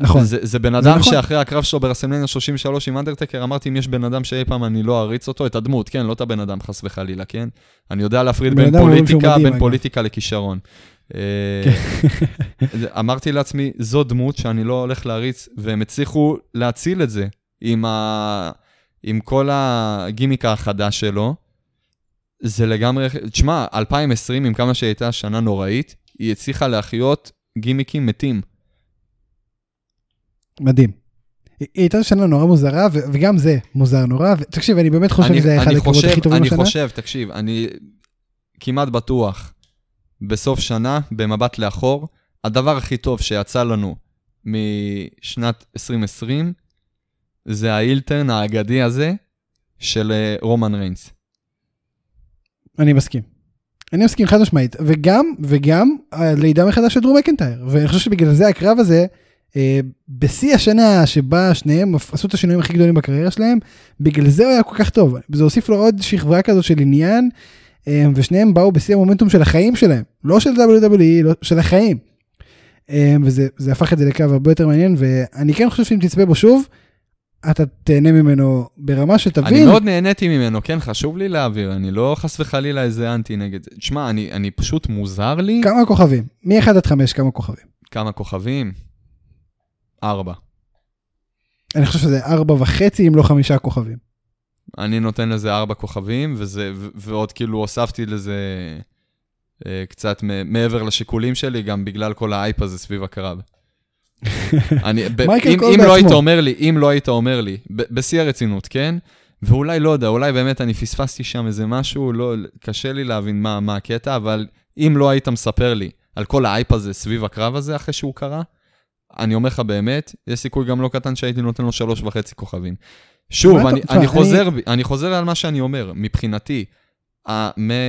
נכון. זה, זה בן זה אדם נכון. שאחרי הקרב שלו ברסמלניה 33 עם אנדרטקר, אמרתי אם יש בן אדם שאי פעם אני לא אריץ אותו, את הדמות, כן, לא את הבן אדם חס וחלילה, כן? אני יודע להפריד בין פוליטיקה, בין. פוליטיקה לכישרון. אה, אמרתי לעצמי, זו דמות שאני לא הולך להריץ, והם הצליחו להציל את זה עם, ה... עם כל הגימיק החדש שלו. זה לגמרי, תשמע, 2020, עם כמה שהיא הייתה שנה נוראית, היא הצליחה להחיות גימיקים מתים. מדהים. היא הייתה שנה נורא מוזרה, ו- וגם זה מוזר נורא, ותקשיב, אני באמת חושב אני- שזה היה אחד אני הקרבות הכי טובים אני השנה. חושב, תקשיב, אני כמעט בטוח, בסוף שנה, במבט לאחור, הדבר הכי טוב שיצא לנו משנת 2020, זה האילטרן האגדי הזה של אה, רומן ריינס. אני מסכים. אני מסכים חד משמעית, וגם, וגם הלידה מחדש של דרום מקנטייר, ואני חושב שבגלל זה הקרב הזה, אה, בשיא השנה שבה שניהם עשו את השינויים הכי גדולים בקריירה שלהם, בגלל זה הוא היה כל כך טוב. זה הוסיף לו עוד שכבה כזאת של עניין, אה, ושניהם באו בשיא המומנטום של החיים שלהם, לא של WWE, לא, של החיים. אה, וזה זה הפך את זה לקרב הרבה יותר מעניין, ואני כן חושב שאם תצפה בו שוב, אתה תהנה ממנו ברמה שתבין. אני מאוד נהניתי ממנו, כן, חשוב לי להעביר, אני לא חס וחלילה איזה אנטי נגד זה. תשמע, אני, אני פשוט מוזר לי. כמה כוכבים? מ-1 עד 5 כמה כוכבים? כמה כוכבים? ארבע. אני חושב שזה 4 וחצי אם לא חמישה כוכבים. אני נותן לזה ארבע כוכבים, וזה, ו- ועוד כאילו הוספתי לזה אה, קצת מעבר לשיקולים שלי, גם בגלל כל האייפ הזה סביב הקרב. אני, ב- מייקל אם, קול אם לא בעצמו. היית אומר לי, אם לא היית אומר לי, ב- בשיא הרצינות, כן? ואולי, לא יודע, אולי באמת אני פספסתי שם איזה משהו, לא, קשה לי להבין מה, מה הקטע, אבל אם לא היית מספר לי על כל האייפ הזה סביב הקרב הזה אחרי שהוא קרה, אני אומר לך באמת, יש סיכוי גם לא קטן שהייתי נותן לו שלוש וחצי כוכבים. שוב, אני, אני, אני- חוזר, בי- אני חוזר על מה שאני אומר, מבחינתי,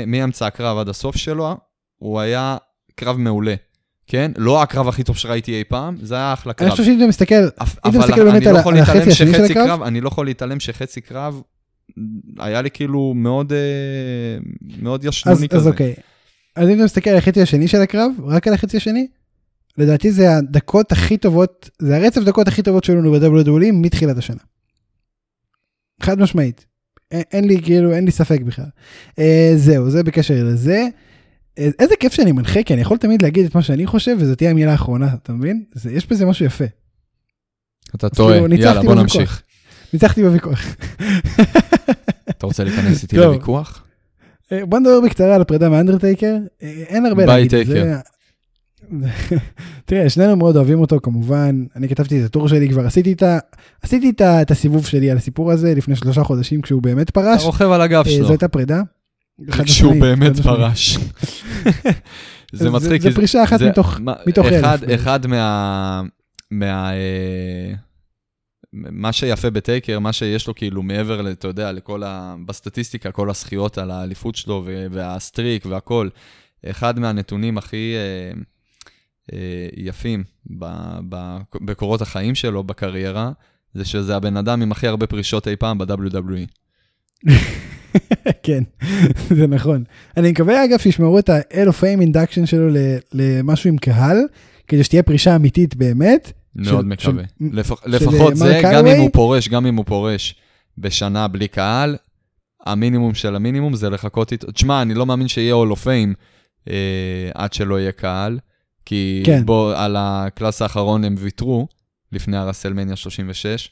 מאמצע הקרב עד הסוף שלו, הוא היה קרב מעולה, כן? לא הקרב הכי טוב שראיתי אי פעם, זה היה אחלה אני קרב. חושב שאם אתה מסתכל, אם אתה מסתכל באמת אני על לא על החצי השני של הקרב- קרב, אני לא יכול להתעלם שחצי קרב היה לי כאילו מאוד, אה, מאוד אז, ישנוני אז כזה. אוקיי. אז אם אתה מסתכל על החצי השני של הקרב, רק על החצי השני, לדעתי זה הדקות הכי טובות, זה הרצף דקות הכי טובות שהיו לנו ב-WWE מתחילת השנה. חד משמעית. אין, אין לי כאילו, אין לי ספק בכלל. אה, זהו, זה בקשר לזה. אה, איזה כיף שאני מנחה, כי אני יכול תמיד להגיד את מה שאני חושב, וזו תהיה המילה האחרונה, אתה מבין? זה, יש בזה משהו יפה. אתה טועה, כאילו, יאללה, בוא. נמשיך. ניצחתי בוויכוח. אתה רוצה להיכנס איתי. לוויכוח? אה, בוא נדבר בקצרה על הפרידה מאנדרטייקר, אה, אין הרבה ביי, להגיד. טייקר. תראה, שנינו מאוד אוהבים אותו כמובן, אני כתבתי את הטור שלי כבר, עשיתי את, ה... עשיתי את, ה... את הסיבוב שלי על הסיפור הזה לפני שלושה חודשים כשהוא באמת אתה פרש, רוכב על הגב אה, שלו. זו הייתה פרידה. כשהוא באמת. פרש. זה מצחיק, זה פרישה אחת מתוך, מה- מתוך אלף אחד- בערך. אחד מה... מה... אה, מה שיפה בטייקר, מה שיש לו כאילו מעבר, אתה יודע, לכל ה... בסטטיסטיקה, כל הזכיות על האליפות שלו והסטריק והכל, אחד מהנתונים הכי אה, יפים ב- ב- בקורות החיים שלו, בקריירה, זה שזה הבן אדם עם הכי הרבה פרישות אי פעם ב-WWE. כן, זה נכון. אני מקווה אגב שישמרו את ה-Hall of Fame induction שלו למשהו עם קהל, כדי שתהיה פרישה אמיתית באמת. מאוד של- מקווה. של- לפח, של, לפחות אה, זה, גם? אם הוא פורש, גם אם הוא פורש בשנה בלי קהל, המינימום של המינימום זה לחכות איתו. תשמע, אני לא מאמין שיהיה Hall of Fame עד שלא יהיה קהל, כי כן. בוא, על ה-class האחרון הם ויתרו, לפני הרסלמניה 36,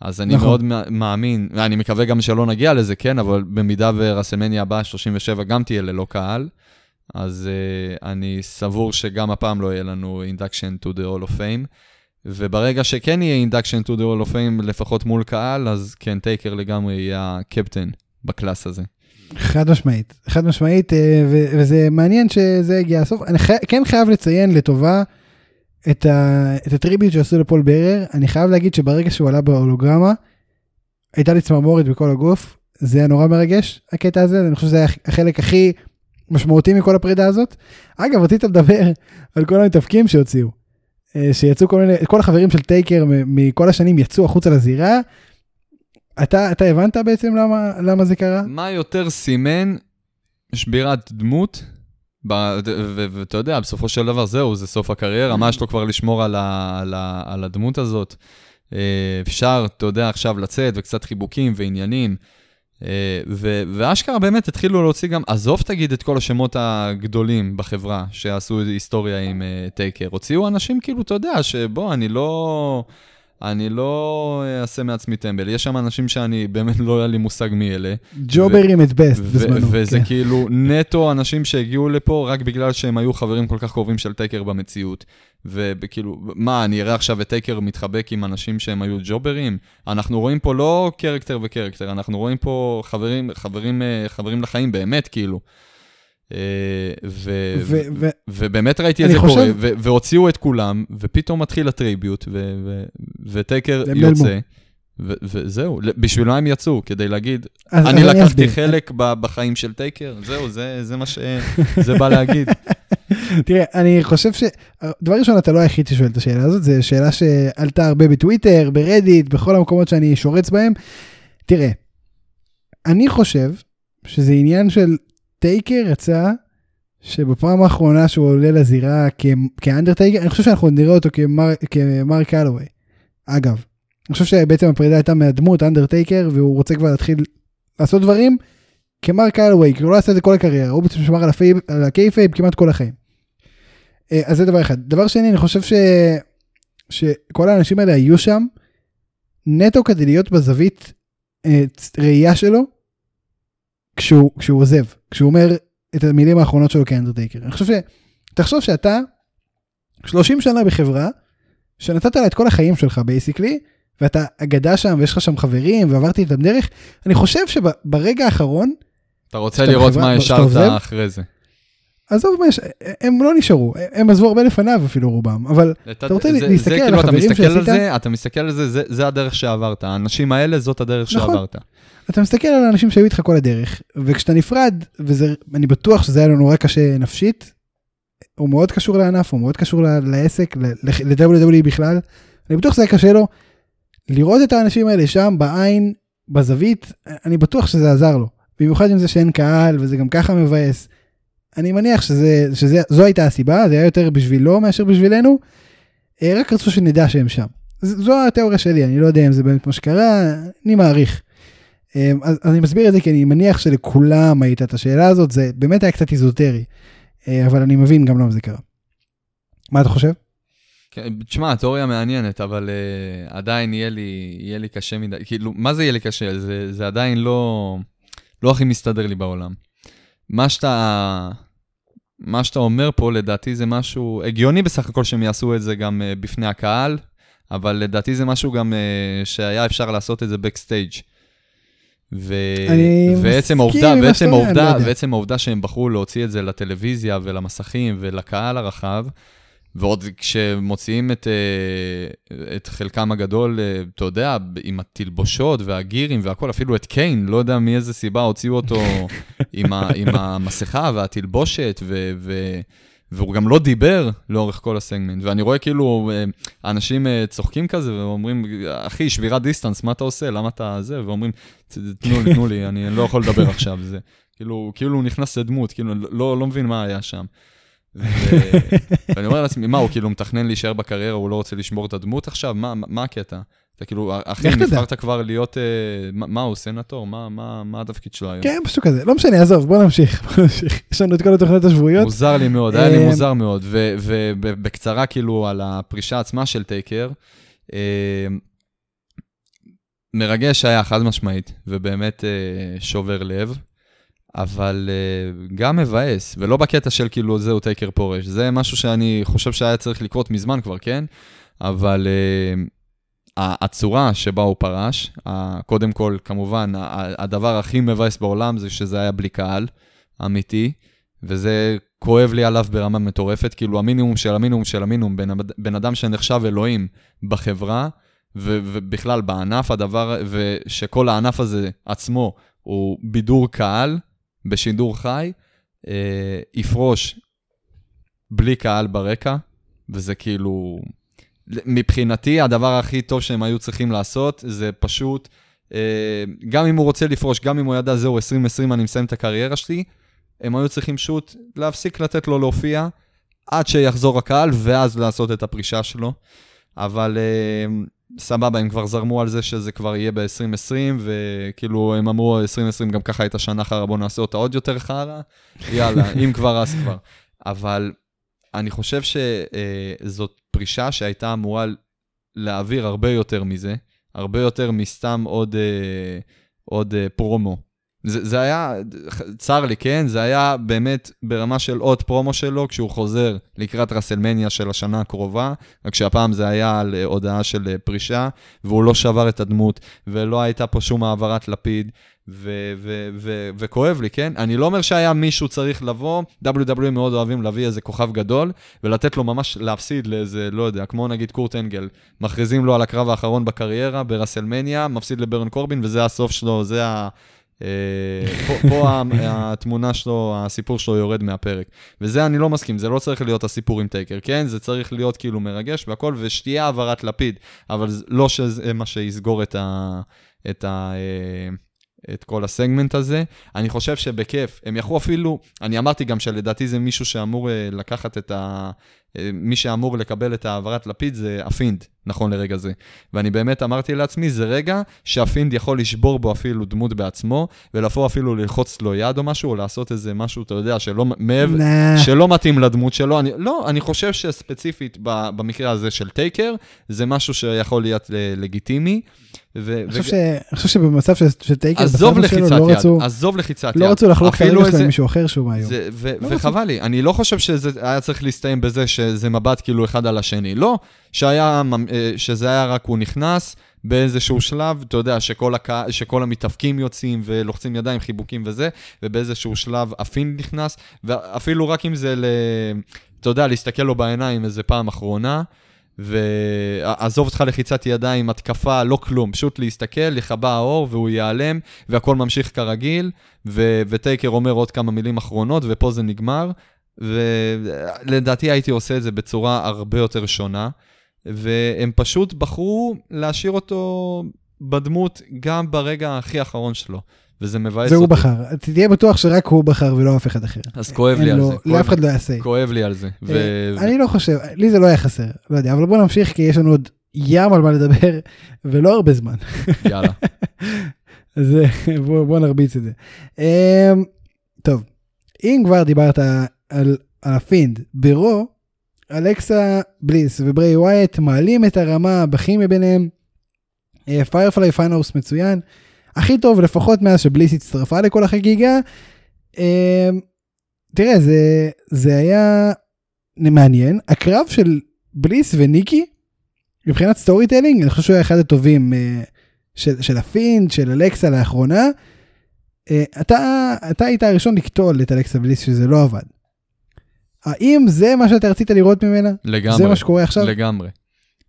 אז אני נכון. מאוד מא- מאמין, ואני מקווה גם שלא נגיע לזה, כן, אבל במידה ורסלמניה הבאה, 37, גם תהיה ללא קהל, אז uh, אני סבור שגם הפעם לא יהיה לנו induction to the Hall of Fame. וברגע שכן יהיה induction to the Hall of Fame, לפחות מול קהל, אז כן, טייקר לגמרי יהיה הקפטן ב-class הזה. חד משמעית, חד משמעית, אה, וזה מעניין שזה הגיע לסוף. אני חי- כן חייב לציין לטובה את, ה- את ה-tribute שעשו לפול בארר. אני חייב להגיד שברגע שהוא עלה בהולוגרמה, הייתה לי צמרמורת בכל הגוף. זה היה נורא מרגש, הקטע הזה, אני חושב שזה היה החלק הכי משמעותי מכל הפרידה הזאת. אגב, רצית לדבר על כל המתאבקים שהוציאו. אה, שיצאו כל מיני, כל החברים של טייקר מכל השנים יצאו החוצה לזירה. אתה, אתה הבנת בעצם למה, למה זה קרה? מה יותר סימן שבירת דמות? ואתה יודע, בסופו של דבר זהו, זה סוף הקריירה, מה יש לו כבר לשמור על, ה- על, ה- על הדמות הזאת? אה, אפשר, אתה יודע, עכשיו לצאת וקצת חיבוקים ועניינים. אה, ו- ואשכרה באמת התחילו להוציא גם, עזוב תגיד את כל השמות הגדולים בחברה שעשו היסטוריה עם אה, טייקר, הוציאו אנשים כאילו, אתה יודע, שבוא, אני לא... אני לא אעשה מעצמי טמבל, יש שם אנשים שאני באמת לא היה לי מושג מי אלה. jobber-ים at best בזמנו. וזה כן. כאילו נטו אנשים שהגיעו לפה רק בגלל שהם היו חברים כל כך קרובים של טייקר במציאות. וכאילו, מה, אני אראה עכשיו את טייקר מתחבק עם אנשים שהם היו jobber-ים? אנחנו רואים פה לא קרקטר וקרקטר, אנחנו רואים פה חברים, חברים, אה, חברים לחיים באמת, כאילו. אה, ובאמת ראיתי את זה קורה, והוציאו את כולם, ופתאום מתחיל הטריביוט, וטייקר. יוצא, וזהו, בשביל מה הם יצאו? כדי להגיד, אני לקחתי. חלק בחיים של טייקר, זהו, זה, זה מה שזה בא להגיד. תראה, אני חושב ש... דבר ראשון, אתה לא היחיד ששואל את השאלה הזאת, זו שאלה שעלתה הרבה בטוויטר, ברדיט, בכל המקומות שאני שורץ בהם. תראה, אני חושב שזה עניין של טייקר רצה שבפעם האחרונה שהוא עולה לזירה כאנדרטייקר, אני חושב שאנחנו נראה אותו כמר, כמרק קלווי. אגב, אני חושב שבעצם הפרידה הייתה מהדמות אנדרטייקר, והוא רוצה כבר להתחיל לעשות דברים כמרק קלווי, כי הוא לא עשה את זה כל הקריירה, הוא בעצם שמר על ה-kayfabe כמעט כל החיים. אה, אז זה דבר אחד. דבר שני, אני חושב ש... שכל האנשים האלה היו שם, נטו כדי להיות בזווית אה, ראייה שלו, כשהוא, כשהוא עוזב, כשהוא אומר את המילים האחרונות שלו כאנדרטייקר. אני חושב ש... תחשוב שאתה 30 שנה בחברה, שנתת לה את כל החיים שלך basically, ואתה אגדה שם ויש לך שם חברים ועברתי איתם דרך, אני חושב שברגע האחרון, אתה רוצה לראות בחברה- מה השארת? אחרי זה. עזוב מה יש, הם לא נשארו, הם עזבו הרבה לפניו אפילו רובם, אבל אתה רוצה זה- להסתכל זה על כאילו, אתה החברים מסתכל על שעשית? זה, אתה מסתכל על זה, זה- זה הדרך שעברת. האנשים האלה, זאת הדרך נכון. שעברת. אתה מסתכל על האנשים שהיו איתך כל הדרך, וכשאתה נפרד, ואני בטוח שזה היה לו נורא קשה נפשית, הוא מאוד קשור לענף, הוא מאוד קשור לעסק, ל-WWE בכלל, אני בטוח שזה היה קשה לו. לראות את האנשים האלה שם בעין, בזווית, אני בטוח שזה עזר לו. במיוחד עם זה שאין קהל וזה גם ככה מבאס. אני מניח שזה, שזה, זו הייתה הסיבה, זה היה יותר בשבילו מאשר בשבילנו. אה, רק רצו שנדע שהם שם. זו התיאוריה שלי, אני לא יודע אם זה באמת מה שקרה, אני מעריך. אה, אז, אז אני מסביר את זה כי אני מניח שלכולם הייתה את השאלה הזאת, זה באמת היה קצת איזוטרי. אה, אבל אני מבין גם למה זה קרה. מה אתה חושב? כן, תשמע, התיאוריה מעניינת, אבל uh, עדיין יהיה לי, יהיה לי קשה מדי. כאילו, מה זה יהיה לי קשה? זה, זה עדיין לא, לא הכי מסתדר לי בעולם. מה שאתה, מה שאתה אומר פה, לדעתי זה משהו הגיוני בסך הכל שהם יעשו את זה גם uh, בפני הקהל, אבל לדעתי זה משהו גם uh, שהיה אפשר לעשות את זה בקסטייג'. ו... ועצם העובדה, ועצם לא העובדה, יודע. ועצם העובדה שהם בחרו להוציא את זה לטלוויזיה ולמסכים ולקהל הרחב, ועוד כשמוציאים את, אה, את חלקם הגדול, אה, אתה יודע, עם התלבושות והגירים והכל, אפילו את קיין, לא יודע מאיזה סיבה הוציאו אותו עם, ה, עם המסכה והתלבושת, ו, ו, והוא גם לא דיבר לאורך כל הסגמנט. ואני רואה כאילו, אה, אנשים צוחקים כזה ואומרים, אחי, שבירת דיסטנס, מה אתה עושה? למה אתה זה? ואומרים, "ת- תנו לי, תנו לי, אני לא יכול לדבר עכשיו. זה כאילו, כאילו הוא נכנס לדמות, כאילו, לא, לא מבין מה היה שם. ואני אומר לעצמי, מה, הוא כאילו מתכנן להישאר בקריירה, הוא לא רוצה לשמור את הדמות עכשיו? מה, מה הקטע? אתה כאילו, אחי? נבחרת כבר להיות, אה, מה, מה הוא, סנטור? מה, מה, מה התפקיד שלו היום? כן, משהו כזה, לא משנה, עזוב, בוא נמשיך. בוא נמשיך. יש לנו את כל התוכניות השבועיות. מוזר לי מאוד, היה לי אה, מוזר מאוד. ובקצרה, כאילו, על הפרישה עצמה של טייקר, אה, מרגש היה חד משמעית, ובאמת שובר לב, אבל אה, גם מבאס, ולא בקטע של כאילו זהו טייקר פורש, זה משהו שאני חושב שהיה צריך לקרות מזמן כבר, כן? אבל ה- הצורה שבה הוא פרש, ה- קודם כל, כמובן, ה- הדבר הכי מבאס בעולם זה שזה היה בלי קהל, אמיתי, וזה כואב לי עליו ברמה מטורפת, כאילו המינימום של המינימום של המינימום, בן, בן אדם שנחשב אלוהים בחברה, ו- ובכלל בענף הדבר, ושכל הענף הזה עצמו הוא בידור קהל, בשידור חי, אה, יפרוש בלי קהל ברקע, וזה כאילו, מבחינתי הדבר הכי טוב שהם היו צריכים לעשות, זה פשוט, אה, גם אם הוא רוצה לפרוש, גם אם הוא ידע, זהו, 2020 אני מסיים את הקריירה שלי, הם היו צריכים פשוט להפסיק לתת לו להופיע עד שיחזור הקהל, ואז לעשות את הפרישה שלו. אבל אה, סבבה, הם כבר זרמו על זה שזה כבר יהיה ב-2020, וכאילו הם אמרו, 2020 גם ככה הייתה שנה חרא, בואו נעשה אותה עוד יותר חרא, יאללה, אם כבר אז כבר. אבל אני חושב שזאת פרישה שהייתה אמורה להעביר הרבה יותר מזה, הרבה יותר מסתם עוד, אה, עוד אה, פרומו. זה, זה היה, צר לי, כן? זה היה באמת ברמה של עוד פרומו שלו, כשהוא חוזר לקראת רסלמניה של השנה הקרובה, רק שהפעם זה היה על אה, הודעה של אה, פרישה, והוא לא שבר את הדמות, ולא הייתה פה שום העברת לפיד, ו- ו- ו- וכואב לי, כן? אני לא אומר שהיה מישהו צריך לבוא, WWE מאוד אוהבים להביא איזה כוכב גדול, ולתת לו ממש להפסיד לאיזה, לא יודע, כמו נגיד קורט אנגל, מכריזים לו על הקרב האחרון בקריירה, ברסלמניה, מפסיד לברן קורבין, וזה הסוף שלו, זה ה... אה, פה, התמונה שלו, הסיפור שלו יורד מהפרק. וזה אני לא מסכים, זה לא צריך להיות הסיפור עם טייקר, כן? זה צריך להיות כאילו מרגש והכל, ושתהיה העברת לפיד, אבל לא שזה מה שיסגור את ה... את ה... אה, את כל הסגמנט הזה. אני חושב שבכיף, הם יכלו אפילו, אני אמרתי גם שלדעתי זה מישהו שאמור אה, לקחת את ה... מי שאמור לקבל את העברת לפיד זה הפינד, נכון לרגע זה. ואני באמת אמרתי לעצמי, זה רגע שהפינד יכול לשבור בו אפילו דמות בעצמו, ולבוא אפילו ללחוץ לו יד או משהו, או לעשות איזה משהו, אתה יודע, שלא, מעבר, nah. שלא מתאים לדמות שלו. אני, לא, אני חושב שספציפית במקרה הזה של טייקר, זה משהו שיכול להיות לגיטימי. ו- אני חושב, ש... אני חושב שבמצב של טייקר, עזוב לחיצת לא יד, רצו, עזוב לחיצת לא יד. לא רצו לחלוק את הרגע שלו עם מישהו אחר שהוא מהיום. ו- לא וחבל לי, אני לא חושב שזה היה צריך להסתיים בזה שזה מבט כאילו אחד על השני. לא, שהיה, אה, שזה היה רק הוא נכנס באיזשהו שלב, אתה יודע, שכל, הקה, שכל המתאפקים יוצאים ולוחצים ידיים, חיבוקים וזה, ובאיזשהו שלב הפין נכנס, ואפילו רק אם זה, ל, אתה יודע, להסתכל לו בעיניים איזה פעם אחרונה. ועזוב אותך לחיצת ידיים, התקפה, לא כלום, פשוט להסתכל, יכבה האור והוא ייעלם, והכל ממשיך כרגיל, ו- וטייקר אומר עוד כמה מילים אחרונות, ופה זה נגמר, ולדעתי הייתי עושה את זה בצורה הרבה יותר שונה, והם פשוט בחרו להשאיר אותו בדמות גם ברגע הכי אחרון שלו. וזה מבאס אותי. זה הוא בחר, תהיה בטוח שרק הוא בחר ולא אף אחד אחר. אז כואב לי על זה. לאף אחד לא יעשה. כואב לי על זה. אה, אני לא חושב, לי זה לא היה חסר, לא יודע, אבל בוא נמשיך כי יש לנו עוד ים על מה לדבר ולא הרבה זמן. יאללה. אז אה, בוא נרביץ את זה. אמ, טוב, אם כבר דיברת על הפינד, bro, אלכסה בליס ובריי ווייט מעלים את הרמה בכימיה ביניהם. Firefly Fun House מצוין. הכי טוב לפחות מאז שבליס הצטרפה לכל החגיגה. אה, תראה זה זה היה מעניין הקרב של בליס וניקי מבחינת storytelling אני חושב שהוא היה אחד הטובים אה, של, של הפינד של אלכסה לאחרונה. אה, אתה אתה היית הראשון לקטול את אלכסה בליס שזה לא עבד. האם זה מה שאתה רצית לראות ממנה? לגמרי. זה מה שקורה עכשיו? לגמרי.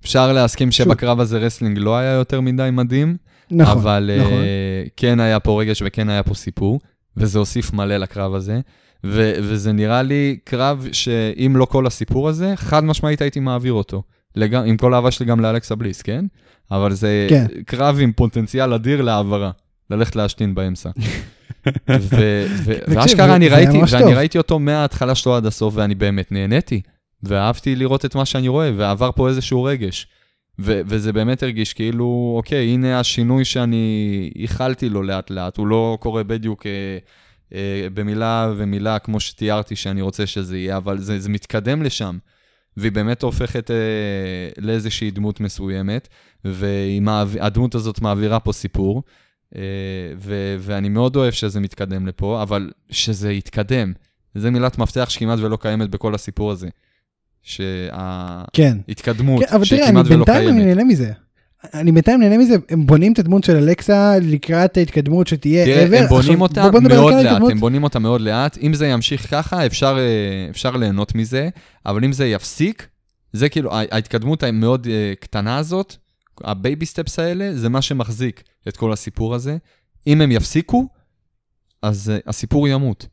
אפשר להסכים שבקרב הזה wrestling לא היה יותר מדי מדהים. נכון, אבל נכון. uh, כן היה פה רגש וכן היה פה סיפור, וזה הוסיף מלא לקרב הזה. ו- וזה נראה לי קרב שאם לא כל הסיפור הזה, חד משמעית הייתי מעביר אותו. לג... עם כל האהבה שלי גם לאלכסה בליס, כן? אבל זה כן. קרב עם פוטנציאל אדיר להעברה, ללכת להשתין באמצע. ואשכרה אני ראיתי, ואני ראיתי אותו מההתחלה שלו עד הסוף, ואני באמת נהניתי. ואהבתי לראות את מה שאני רואה, ועבר פה איזשהו רגש. ו- וזה באמת הרגיש כאילו, אוקיי, הנה השינוי שאני ייחלתי לו לאט לאט, הוא לא קורה בדיוק אה, אה, במילה ומילה כמו שתיארתי שאני רוצה שזה יהיה, אבל זה, זה מתקדם לשם. והיא באמת הופכת אה, לאיזושהי דמות מסוימת, והדמות הזאת מעבירה פה סיפור, ו- ואני מאוד אוהב שזה מתקדם לפה, אבל שזה יתקדם. זו מילת מפתח שכמעט ולא קיימת בכל הסיפור הזה. שההתקדמות, כן. כן, שהיא כמעט ולא קיימת. אבל תראה, אני בינתיים אני נהנה מזה. אני בינתיים נהנה מזה, הם בונים את הדמות של אלכסה לקראת ההתקדמות שתהיה ever. תראה, הם בונים אותה מאוד לאט, הם בונים אותה מאוד לאט. אם זה ימשיך ככה, אפשר, אה, אפשר ליהנות מזה, אבל אם זה יפסיק, זה כאילו, ההתקדמות המאוד אה, קטנה הזאת, ה baby steps האלה, זה מה שמחזיק את כל הסיפור הזה. אם הם יפסיקו, אז uh, הסיפור ימות.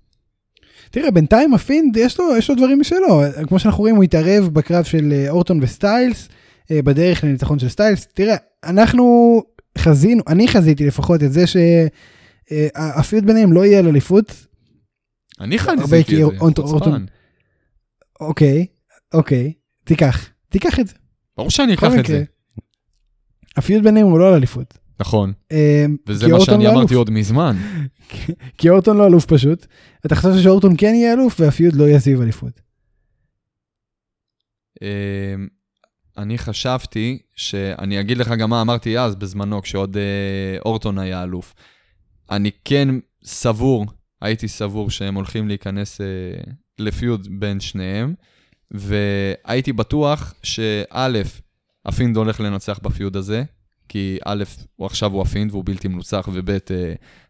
תראה, בינתיים הפינד, יש לו, יש לו דברים משלו. כמו שאנחנו רואים, הוא התערב בקרב של אה, אורטון וסטיילס, אה, בדרך לניצחון של סטיילס. תראה, אנחנו חזינו, אני חזיתי לפחות את זה שה feud אה, ביניהם לא יהיה על אליפות. אני חזיתי את זה, חוצפן. אוקיי, אוקיי, תיקח, תיקח את זה. ברור שאני אקח את זה. הפיוד ביניהם הוא לא על אליפות. נכון, וזה מה שאני לא אמרתי עוד מזמן. כי אורטון לא אלוף פשוט. אתה חושב שאורטון כן יהיה אלוף והפיוד לא יהיה סביב אליפות. אמ, אני חשבתי שאני אגיד לך גם מה אמרתי אז בזמנו כשעוד אה, אורטון היה אלוף. אני כן סבור, הייתי סבור שהם הולכים להיכנס אה, ל feud בין שניהם, והייתי בטוח שא', הפינד הולך לנצח ב feud הזה, כי א', הוא עכשיו הוא הפינד והוא בלתי מנוצח, וב', אה,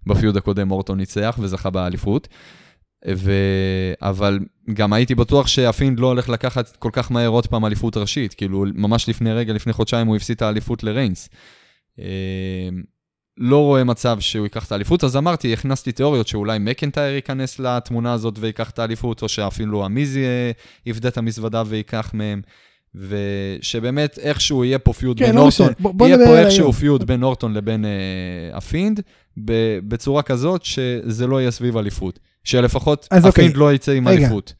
ב feud הקודם אורטון ניצח וזכה באליפות. ו... אבל גם הייתי בטוח שהפינד לא הולך לקחת כל כך מהר עוד פעם אליפות ראשית, כאילו ממש לפני רגע, לפני חודשיים הוא הפסיד את האליפות לריינס. אה, לא רואה מצב שהוא ייקח את האליפות, אז אמרתי, הכנסתי תיאוריות שאולי מקנטייר ייכנס לתמונה הזאת ויקח את האליפות, או שאפילו המיזי יפדה את המזוודה ויקח מהם. ושבאמת איכשהו יהיה פה feud כן, בין לא אורטון, משנה. בוא- בוא יהיה פה איכשהו היום. feud בין אורטון לבין אה, הפינד, בצורה כזאת שזה לא יהיה סביב אליפות. שלפחות אז אוקיי. הפינד לא יצא עם רגע. אליפות.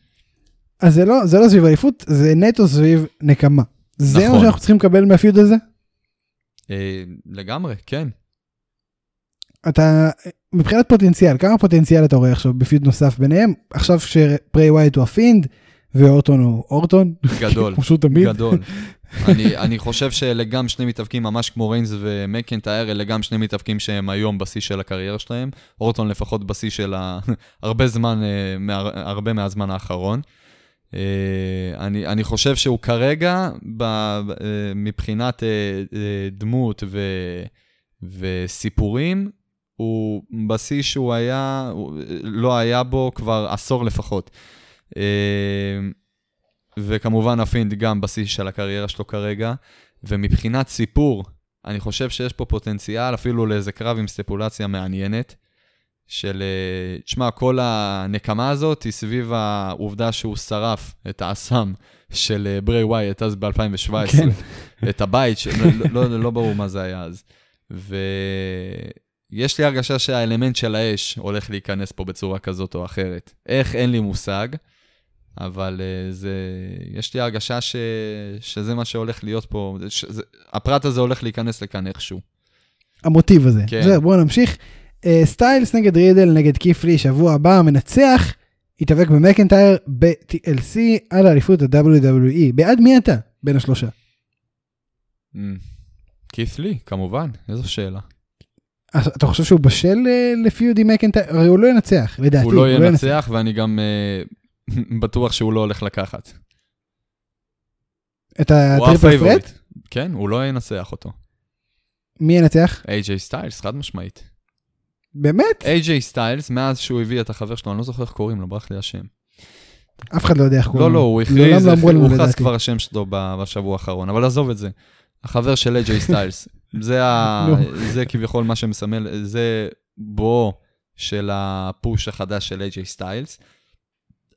אז זה לא, זה לא סביב אליפות, זה נטו סביב נקמה. זה מה נכון. שאנחנו צריכים לקבל מה feud הזה? אה, לגמרי, כן. אתה, מבחינת פוטנציאל, כמה פוטנציאל אתה רואה עכשיו ב feud נוסף ביניהם? עכשיו שבריי ווייט הוא הפינד, ואורטון הוא אורטון, גדול. כמו שהוא תמיד. גדול. אני, אני חושב שאלה גם שני מתאבקים ממש כמו ריינס ומקנטייר, אלה גם שני מתאבקים שהם היום בשיא של הקריירה שלהם. אורטון לפחות בשיא של ה... הרבה זמן, אה, מה, הרבה מהזמן האחרון. אה, אני, אני חושב שהוא כרגע, ב, אה, מבחינת דמות ו, וסיפורים, הוא בשיא שהוא היה, הוא לא היה בו כבר עשור לפחות. אה, וכמובן הפינד גם בשיא של הקריירה שלו כרגע. ומבחינת סיפור, אני חושב שיש פה פוטנציאל אפילו לאיזה קרב עם סטפולציה מעניינת. של, אה, תשמע, כל הנקמה הזאת היא סביב העובדה שהוא שרף את האסם של אה, ברי ווייט אז ב-2017. כן. את הבית, ש... לא, לא, לא ברור מה זה היה אז. ויש לי הרגשה שהאלמנט של האש הולך להיכנס פה בצורה כזאת או אחרת. איך, אין לי מושג, אבל uh, זה... יש לי הרגשה ש... שזה מה שהולך להיות פה, שזה... הפרט הזה הולך להיכנס לכאן איכשהו. המוטיב הזה. כן. זהו, בואו נמשיך. אה, סטיילס נגד רידל נגד כיפלי, שבוע הבא המנצח יתאבק במקנטייר ב-TLC על האליפות ה-WWE. בעד מי אתה בין השלושה? כית' לי, כמובן, איזו שאלה. אז אתה חושב שהוא בשל אה, לפיוד עם מקנטייר? הרי הוא לא ינצח, לדעתי. הוא לא ינצח, ואני גם בטוח שהוא לא הולך לקחת. את הוא ה triple threat? כן, הוא לא ינצח אותו. מי ינצח? איי-ג'יי סטיילס, חד משמעית. באמת? איי-ג'יי סטיילס, מאז שהוא הביא את החבר שלו, אני לא זוכר איך קוראים לו, ברח לי השם. אף אחד לא יודע איך קוראים לא, לו. לא, הוא לעולם הכריז, לא אמרו לנו הוא לדעתי. כבר השם שלו בשבוע האחרון, אבל עזוב את זה. החבר של איי-ג'יי סטיילס, זה ה-. זה כביכול מה שמסמל, זה בואו של ה push החדש של איי-ג'יי סטיילס.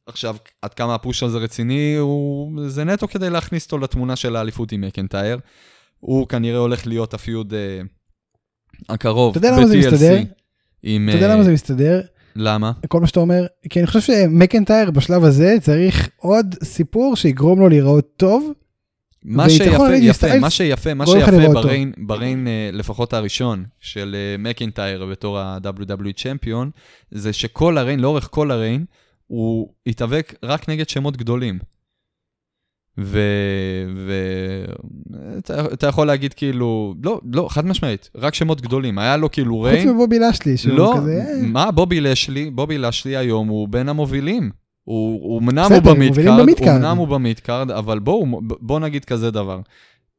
עכשיו, עד כמה הפוש הזה רציני, הוא... זה נטו כדי להכניס אותו לתמונה של האליפות עם מקנטייר. הוא כנראה הולך להיות הפיוד אה, הקרוב אתה יודע למה זה ב-TLC מסתדר? עם... אתה יודע אה, למה זה מסתדר? למה? כל מה שאתה אומר? כי אני חושב שמקנטייר בשלב הזה צריך עוד סיפור שיגרום לו להיראות טוב. מה שיפה, יפה, מה שיפה, מה שיפה. בריין, בריין אה, לפחות הראשון של אה, מקינטייר בתור ה-WWE צ'מפיון, זה שכל הריין, לאורך כל הריין, הוא התאבק רק נגד שמות גדולים. ו... ו... אתה, אתה יכול להגיד כאילו, לא, לא, חד משמעית, רק שמות גדולים. היה לו כאילו חוץ ריין, מבובי לשלי, שהוא לא, כזה... אה, מה, בובי לשלי, בובי לשלי היום הוא בין המובילים. הוא אמנם הוא במידקארד. אמנם הוא במידקארד, אבל בואו, בואו נגיד כזה דבר.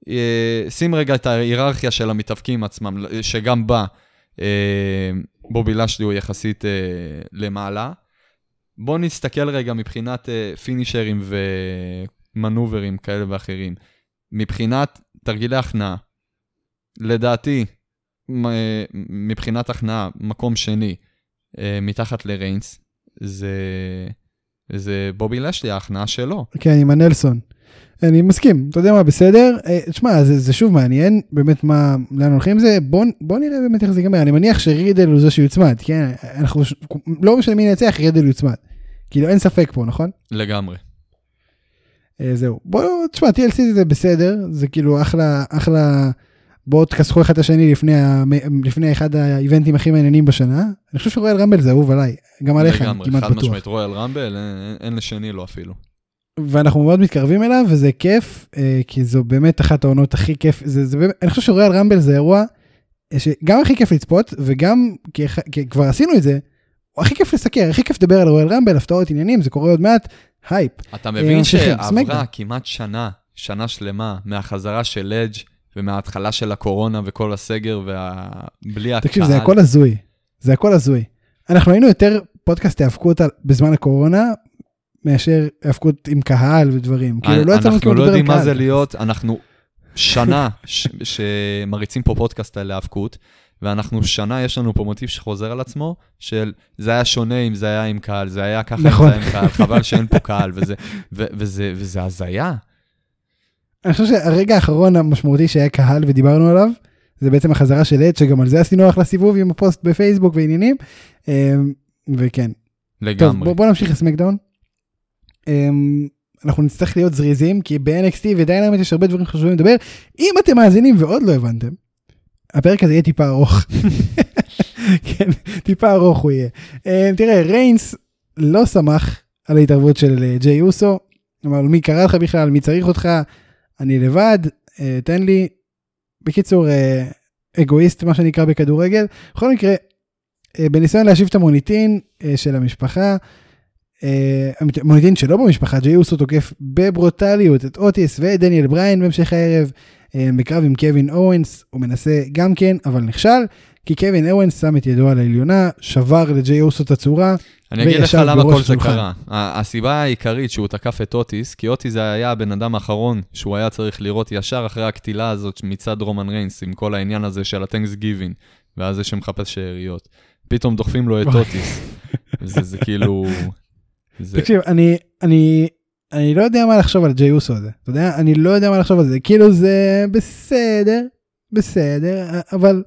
אה, שים רגע את ההיררכיה של המתאבקים עצמם, שגם בה אה, בובי לשלי הוא יחסית למעלה. בואו נסתכל רגע מבחינת אה, פינישרים ומנוברים כאלה ואחרים. מבחינת תרגילי הכנעה, לדעתי, אה, מבחינת הכנעה, מקום שני, אה, מתחת לריינס, זה, זה בובי לשלי, ההכנעה שלו. כן, עם הנלסון. אני מסכים, אתה יודע מה, בסדר. תשמע, זה, זה שוב מעניין, באמת מה, לאן הולכים עם זה, בוא, בוא נראה באמת איך זה ייגמר. אני מניח שרידל הוא זה שיוצמד, כן? אנחנו, לא משנה מי ינצח, רידל יוצמד. כאילו אין ספק פה, נכון? לגמרי. אה, זהו. בוא, תשמע, TLC זה בסדר, זה כאילו אחלה, אחלה, בואו תכסחו אחד את השני לפני, ה, לפני אחד האיבנטים הכי מעניינים בשנה. אני חושב שרואל רמבל זה אהוב עליי, גם עליך, לגמרי, כמעט חד בטוח. משמעית, רויאל רמבל, אין, אין, אין לשני לו אפילו. ואנחנו מאוד מתקרבים אליו וזה כיף אה, כי זו באמת אחת העונות הכי כיף זה, זה באמת, אני חושב שרויאל רמבל זה אירוע אה, שגם הכי כיף לצפות וגם כי, כי כבר עשינו את זה. הכי כיף לסקר הכי כיף לדבר על רויאל רמבל הפתעות עניינים זה קורה עוד מעט הייפ. אתה מבין ממשיכים, שעברה. כמעט שנה, שנה שלמה, מהחזרה של אדג' ומההתחלה של הקורונה וכל הסגר ובלי הקהל. תקשיב זה הכל הזוי זה הכל הזוי. אנחנו היינו יותר פודקאסט היאבקות בזמן הקורונה מאשר היאבקות עם קהל ודברים כאילו לא יצאנו אנחנו כאילו לא לדבר עם יודעים מה קהל. זה להיות, אנחנו שנה שמריצים פה פודקאסט על האבקות, ואנחנו שנה, יש לנו פה מוטיב שחוזר על עצמו, של זה היה שונה אם זה היה עם קהל, זה היה ככה אם נכון. זה היה עם קהל, חבל שאין פה קהל, וזה, ו- וזה, וזה הזיה. אני חושב שהרגע האחרון המשמעותי שהיה קהל ודיברנו עליו, זה בעצם החזרה של אדג', שגם על זה עשינו אחלה סיבוב עם הפוסט בפייסבוק ועניינים. אמ, וכן. טוב, לגמרי. בוא, בוא נמשיך לסמקדאון. אמ, אנחנו נצטרך להיות זריזים, כי ב-NXT ודיינמייט יש הרבה דברים חשובים לדבר. אם אתם מאזינים ועוד לא הבנתם, הפרק הזה יהיה טיפה ארוך. כן, טיפה ארוך הוא יהיה. אמ, תראה, ריינס לא שמח על ההתערבות של אה, ג'יי אוסו. אמר לו, מי קרא לך בכלל, מי צריך אותך, אני לבד, אה, תן לי. בקיצור, אה, אגואיסט, מה שנקרא בכדורגל. בכל מקרה, אה, בניסיון להשיב את המוניטין אה, של המשפחה, אה, המוניטין שלא במשפחה, ג'יי אוסו תוקף בברוטליות את אוטיס ואת דניאל בריין בהמשך הערב, אה, בקרב עם קווין אורנס, הוא מנסה גם כן, אבל נכשל, כי קווין אורנס שם את ידו על העליונה, שבר לג'יי אוסו את הצורה, אני אגיד לך וישב למה בראש כל זה השולחן. קרה. הסיבה העיקרית שהוא תקף את אוטיס, כי אוטיס זה היה הבן אדם האחרון שהוא היה צריך לראות ישר אחרי הקטילה הזאת מצד רומן ריינס, עם כל העניין הזה של הטנקס גיבין, ואז זה שמחפש שאריות. פתאום דוחפים לו את. אוטיס. זה, זה כאילו... זה... תקשיב, אני, אני, אני לא יודע מה לחשוב על ג'יי אוסו הזה, אתה יודע? אני לא יודע מה לחשוב על זה, כאילו זה בסדר, בסדר, אבל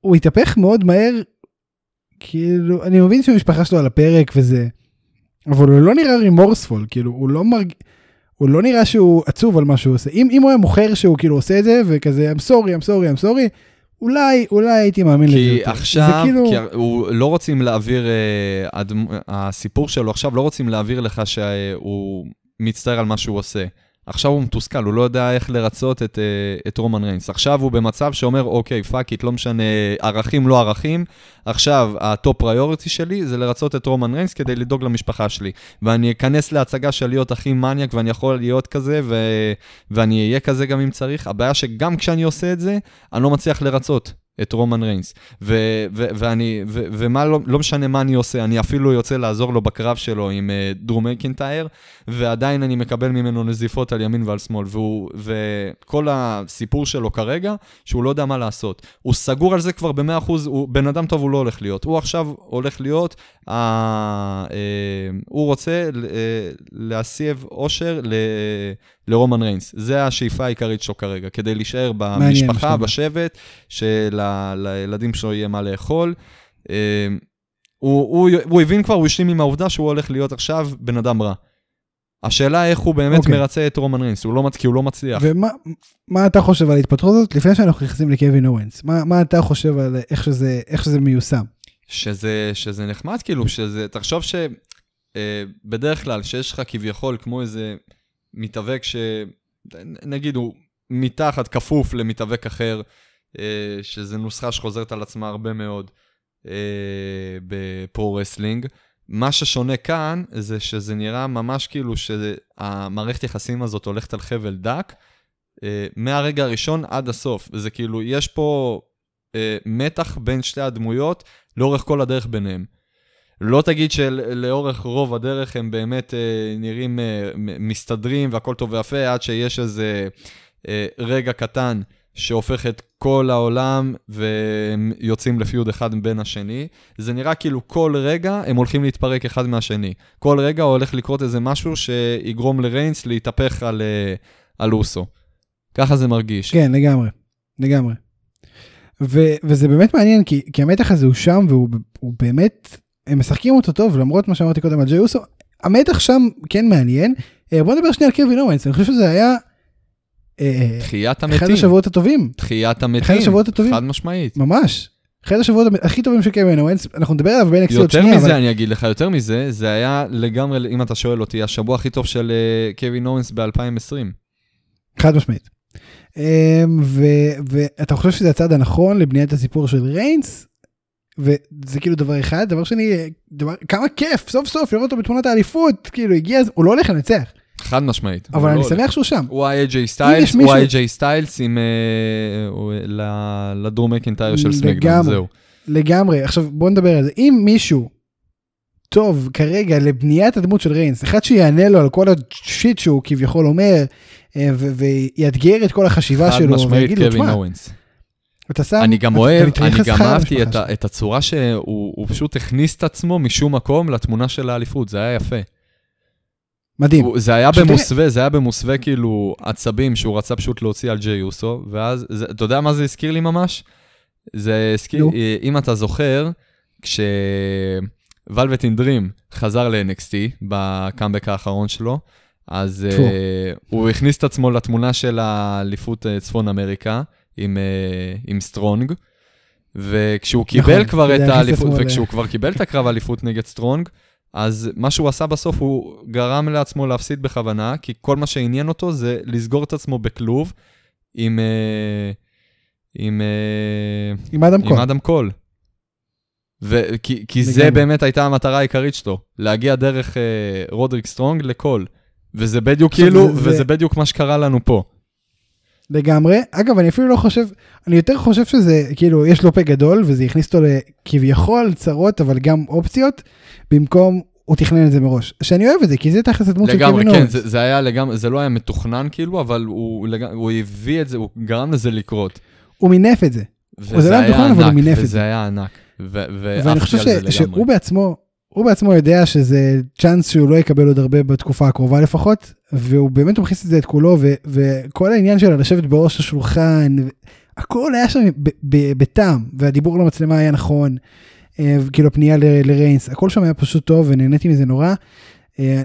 הוא התהפך מאוד מהר, כאילו, אני מבין שהמשפחה שלו על הפרק וזה, אבל הוא לא נראה remorseful, כאילו, הוא לא מרג... הוא לא נראה שהוא עצוב על מה שהוא עושה. אם, אם הוא היה מוכר שהוא כאילו עושה את זה, וכזה, I'm sorry, I'm sorry, I'm sorry, אולי, אולי הייתי מאמין לזה כי יותר. זה עכשיו, כאילו... כי הוא לא רוצים להעביר, אה. הסיפור שלו עכשיו לא רוצים להעביר לך שהוא מצטער על מה שהוא עושה. עכשיו הוא מתוסכל, הוא לא יודע איך לרצות את, אה, את רומן ריינס. עכשיו הוא במצב שאומר, אוקיי, fuck it, לא משנה, ערכים לא ערכים. עכשיו, ה top priority שלי זה לרצות את רומן ריינס כדי לדאוג למשפחה שלי. ואני אכנס להצגה של להיות הכי מניאק, ואני יכול להיות כזה, ו... ואני אהיה כזה גם אם צריך. הבעיה שגם כשאני עושה את זה, אני לא מצליח לרצות את רומן ריינס. ו- ו- ואני, ו- ומה לא, לא משנה מה אני עושה, אני אפילו יוצא לעזור לו בקרב שלו עם uh, דרו מקינטייר, ועדיין אני מקבל ממנו נזיפות על ימין ועל שמאל. והוא, וכל הסיפור שלו כרגע, שהוא לא יודע מה לעשות. הוא סגור על זה כבר ב-100%, הוא בן אדם טוב הוא לא הולך להיות. הוא עכשיו הולך להיות, uh, uh, הוא רוצה uh, להסב אושר ל... לרומן ריינס. זה השאיפה העיקרית שלו כרגע, כדי להישאר במשפחה. בשבט, שלילדים שלו יהיה מה לאכול. אה, הוא, הוא, הוא הבין כבר, הוא השלים עם העובדה שהוא הולך להיות עכשיו בן אדם רע. השאלה איך הוא באמת אוקיי. מרצה את רומן ריינס, הוא לא, כי הוא לא מצליח. ומה מה אתה חושב על ההתפתחות הזאת לפני שאנחנו נכנסים לקווין אוונס מה, מה אתה חושב על איך שזה איך שזה מיושם. שזה, שזה נחמד, כאילו, שזה, תחשוב שבדרך כלל, שיש לך כביכול כמו איזה מתאבק ש... נגיד הוא מתחת, כפוף למתאבק אחר, אה, שזה נוסחה שחוזרת על עצמה הרבה מאוד אה, ב pro wrestling. מה ששונה כאן, זה שזה נראה ממש כאילו שהמערכת יחסים הזאת הולכת על חבל דק, אה, מהרגע הראשון עד הסוף. וזה כאילו, יש פה מתח בין שתי הדמויות לאורך כל הדרך ביניהם. לא תגיד שלאורך רוב הדרך הם באמת אה, נראים אה, מסתדרים והכל טוב ויפה, עד שיש איזה אה, רגע קטן שהופך את כל העולם והם יוצאים לפיוד אחד בין השני. זה נראה כאילו כל רגע הם הולכים להתפרק אחד מהשני. כל רגע הולך לקרות איזה משהו שיגרום לריינס להתהפך על, אה, על אוסו. ככה זה מרגיש. כן לגמרי לגמרי. ו, וזה באמת מעניין כי, כי המתח הזה הוא שם והוא הוא באמת הם משחקים אותו טוב למרות מה שאמרתי קודם על ג'יי אוסו המתח שם כן מעניין אה, בוא נדבר שנייה על קווין אורנס אני חושב שזה היה אה, תחיית אחד המתים. השבועות הטובים תחיית המתים. אחד השבועות הטובים. חד משמעית. ממש. אחד השבועות הכי טובים של קווין אורנס אנחנו נדבר עליו עוד יותר שנייה מזה, אבל אני אגיד לך, יותר מזה, זה היה לגמרי, אם אתה שואל אותי, השבוע הכי טוב של אה, קווין אורנס ב-2020. חד משמעית. אמ, ואתה חושב שזה הצעד הנכון לבניית הסיפור של ריינס? וזה כאילו דבר אחד, דבר שני, דבר, כמה כיף סוף סוף לראות אותו בתמונת האליפות, כאילו הגיע, הוא לא הולך לנצח, חד משמעית. אבל לא אני הולך. שמח שהוא שם. הוא ה-AJ סטיילס, הוא ה-AJ סטיילס עם... אה, לדרו מקינטייר של סמקדאון. זהו. לגמרי, עכשיו בוא נדבר על זה, אם מישהו טוב כרגע לבניית הדמות של ריינס, אחד שיענה לו על כל ה shit שהוא כביכול אומר, אה, ויאתגר את כל החשיבה שלו, ויגיד לו, תשמע, אתה שם, אני גם אוהב, אני גם אהבתי את את הצורה שהוא הוא פשוט הכניס את עצמו משום מקום לתמונה של האליפות, זה היה יפה. מדהים. הוא- זה היה במוסווה, זה היה במוסווה כאילו עצבים שהוא רצה פסות להוציא על ג'יי יוסו, ואז, זה, אתה יודע מה זה הזכיר לי ממש? זה הזכיר. אה, אם אתה זוכר, כשוולווטין דרים חזר ל-NXT בקאמבק האחרון שלו, אז uh, הוא הכניס את עצמו לתמונה של האליפות uh, צפון אמריקה עם, uh, עם סטרונג, וכשהוא קיבל נכון, כבר זה את האליפות, וכשהוא כבר קיבל את הקרב האליפות נגד סטרונג, אז מה שהוא עשה בסוף, הוא גרם לעצמו להפסיד בכוונה, כי כל מה שעניין אותו זה לסגור את עצמו בכלוב עם... אה, עם... אה, עם אדם קול. עם אדם קול. ו- כי, כי זה לגמרי. באמת הייתה המטרה העיקרית שלו, להגיע דרך אה, רודריק סטרונג לקול. וזה בדיוק כאילו, זה- זה- וזה בדיוק מה שקרה לנו פה. לגמרי. אגב, אני אפילו לא חושב, אני יותר חושב שזה, כאילו, יש לו פה גדול, וזה הכניס אותו לכביכול צרות, אבל גם אופציות, במקום, הוא תכנן את זה מראש. שאני אוהב את זה, כי זה תכלס הדמות של לגמרי, קווין כן, אוונס. זה, זה היה לגמרי, זה לא היה מתוכנן כאילו, אבל הוא, לג... הוא הביא את זה, הוא גרם לזה לקרות. הוא מינף את זה. וזה זה היה ענק. וזה היה ענק. ואני חושב לגמרי. שהוא בעצמו, הוא בעצמו יודע שזה צ'אנס שהוא לא יקבל עוד הרבה בתקופה הקרובה לפחות, והוא באמת מכניס את זה את כולו, ו, וכל העניין שלו לשבת בראש השולחן, הכל היה שם בטעם, והדיבור למצלמה היה נכון, אה, כאילו הפנייה ל- לריינס, הכל שם היה פשוט טוב ונהניתי מזה נורא. אה,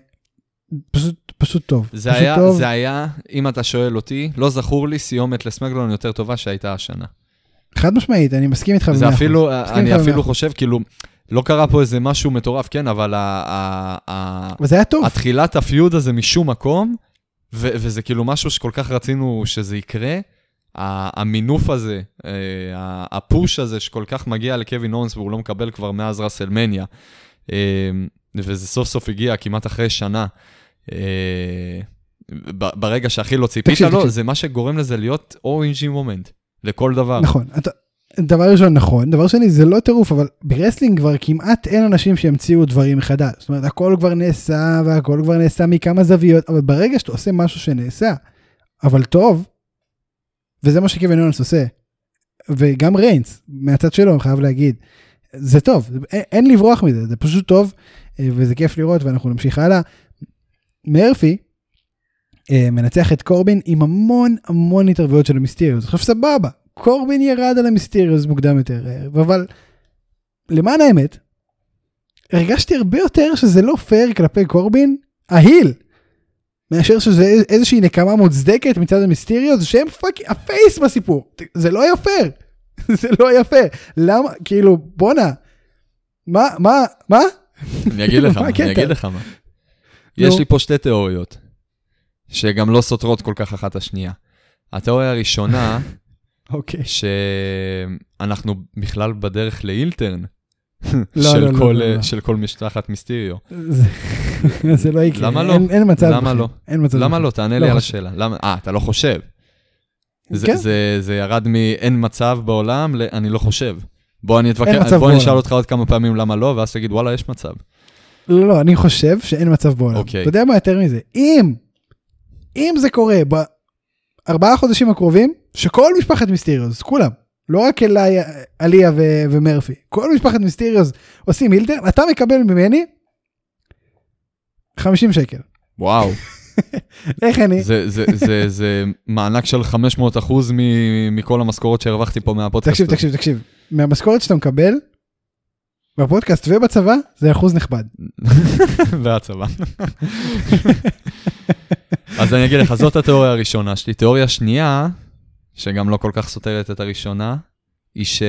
פשוט, פשוט טוב. זה פשוט היה, טוב. זה היה, אם אתה שואל אותי, לא זכור לי סיומת לסמקדון יותר טובה שהייתה השנה. חד משמעית, אני מסכים איתך זה. אפילו, אני אפילו. חושב, כאילו, לא קרה פה איזה משהו מטורף, כן, אבל ה- ה- ה- אבל זה היה טוב. התחילת הפיוד הזה משום מקום, ו- וזה כאילו משהו שכל כך רצינו שזה יקרה, המינוף הזה, אה, הפוש הזה שכל כך מגיע לקווין אונס והוא לא מקבל כבר מאז ראסלמניה, אה, וזה סוף סוף הגיע כמעט אחרי שנה. אה, ברגע שהכי לא ציפית לו. זה מה שגורם לזה להיות orgy moment, לכל דבר. נכון. אתה, דבר ראשון נכון, דבר שני זה לא טירוף, אבל ב wrestling כבר כמעט אין אנשים שימציאו דברים מחדש. זאת אומרת, הכל כבר נעשה והכל כבר נעשה מכמה זוויות, אבל ברגע שאתה עושה משהו שנעשה, אבל טוב, וזה מה שקווין אונס עושה, וגם ריינס, מהצד שלו, אני חייב להגיד, זה טוב, אין, אין לברוח מזה, זה פשוט טוב, אה, וזה כיף לראות, ואנחנו נמשיך הלאה. מרפי, אה, מנצח את קורבין עם המון המון התערבויות של המיסטריוס. עכשיו סבבה, קורבין ירד על המיסטריוס מוקדם יותר, הערב, אבל למען האמת, הרגשתי הרבה יותר שזה לא פייר כלפי קורבין, ה heel, מאשר שזה איז- איזושהי נקמה מוצדקת מצד המיסטריוס, שהם fucking ה face בסיפור. זה לא היה פייר. זה לא היה פייר. למה, כאילו, בואנה, מה, מה, מה? אני אגיד לך מה? אני אגיד לך מה. יש לי פה שתי תיאוריות, שגם לא סותרות כל כך אחת השנייה. התיאוריה הראשונה, אוקיי. שאנחנו בכלל בדרך לאילטרן, לא, של, לא, לא, כל, לא, לא. של כל משלחת מיסטריו. זה- זה לא יקרה. למה לא? אין, אין מצב. למה. לא? אין מצב. למה. לא? תענה לא לי על. השאלה. למה? אה, אתה לא חושב. זה, כן. זה, זה ירד מ"אין מצב בעולם" ל"אני לא חושב". בוא אני אתווכח, בוא אני אשאל בעולם. אותך עוד כמה פעמים למה לא, ואז תגיד וואלה, יש מצב. לא, לא, אני חושב שאין מצב בעולם. אוקיי. אתה יודע מה יותר מזה? אם, אם זה קורה בארבעה חודשים הקרובים, שכל משפחת מיסטריוס, כולם, לא רק אליי, עליה ו- ומרפי, כל משפחת מיסטריוס עושים הילטר, אתה מקבל ממני 50 שקל. וואו, איך אני? זה, זה, זה, זה מענק של 500 אחוז מכל המשכורות שהרווחתי פה מהפודקאסט. תקשיב. תקשיב, תקשיב. מהמשכורת שאתה מקבל, בפודקאסט ובצבא, זה אחוז נכבד. והצבא. אז אני אגיד לך, זאת התיאוריה הראשונה שלי. תיאוריה שנייה, שגם לא כל כך סותרת את הראשונה, היא ש...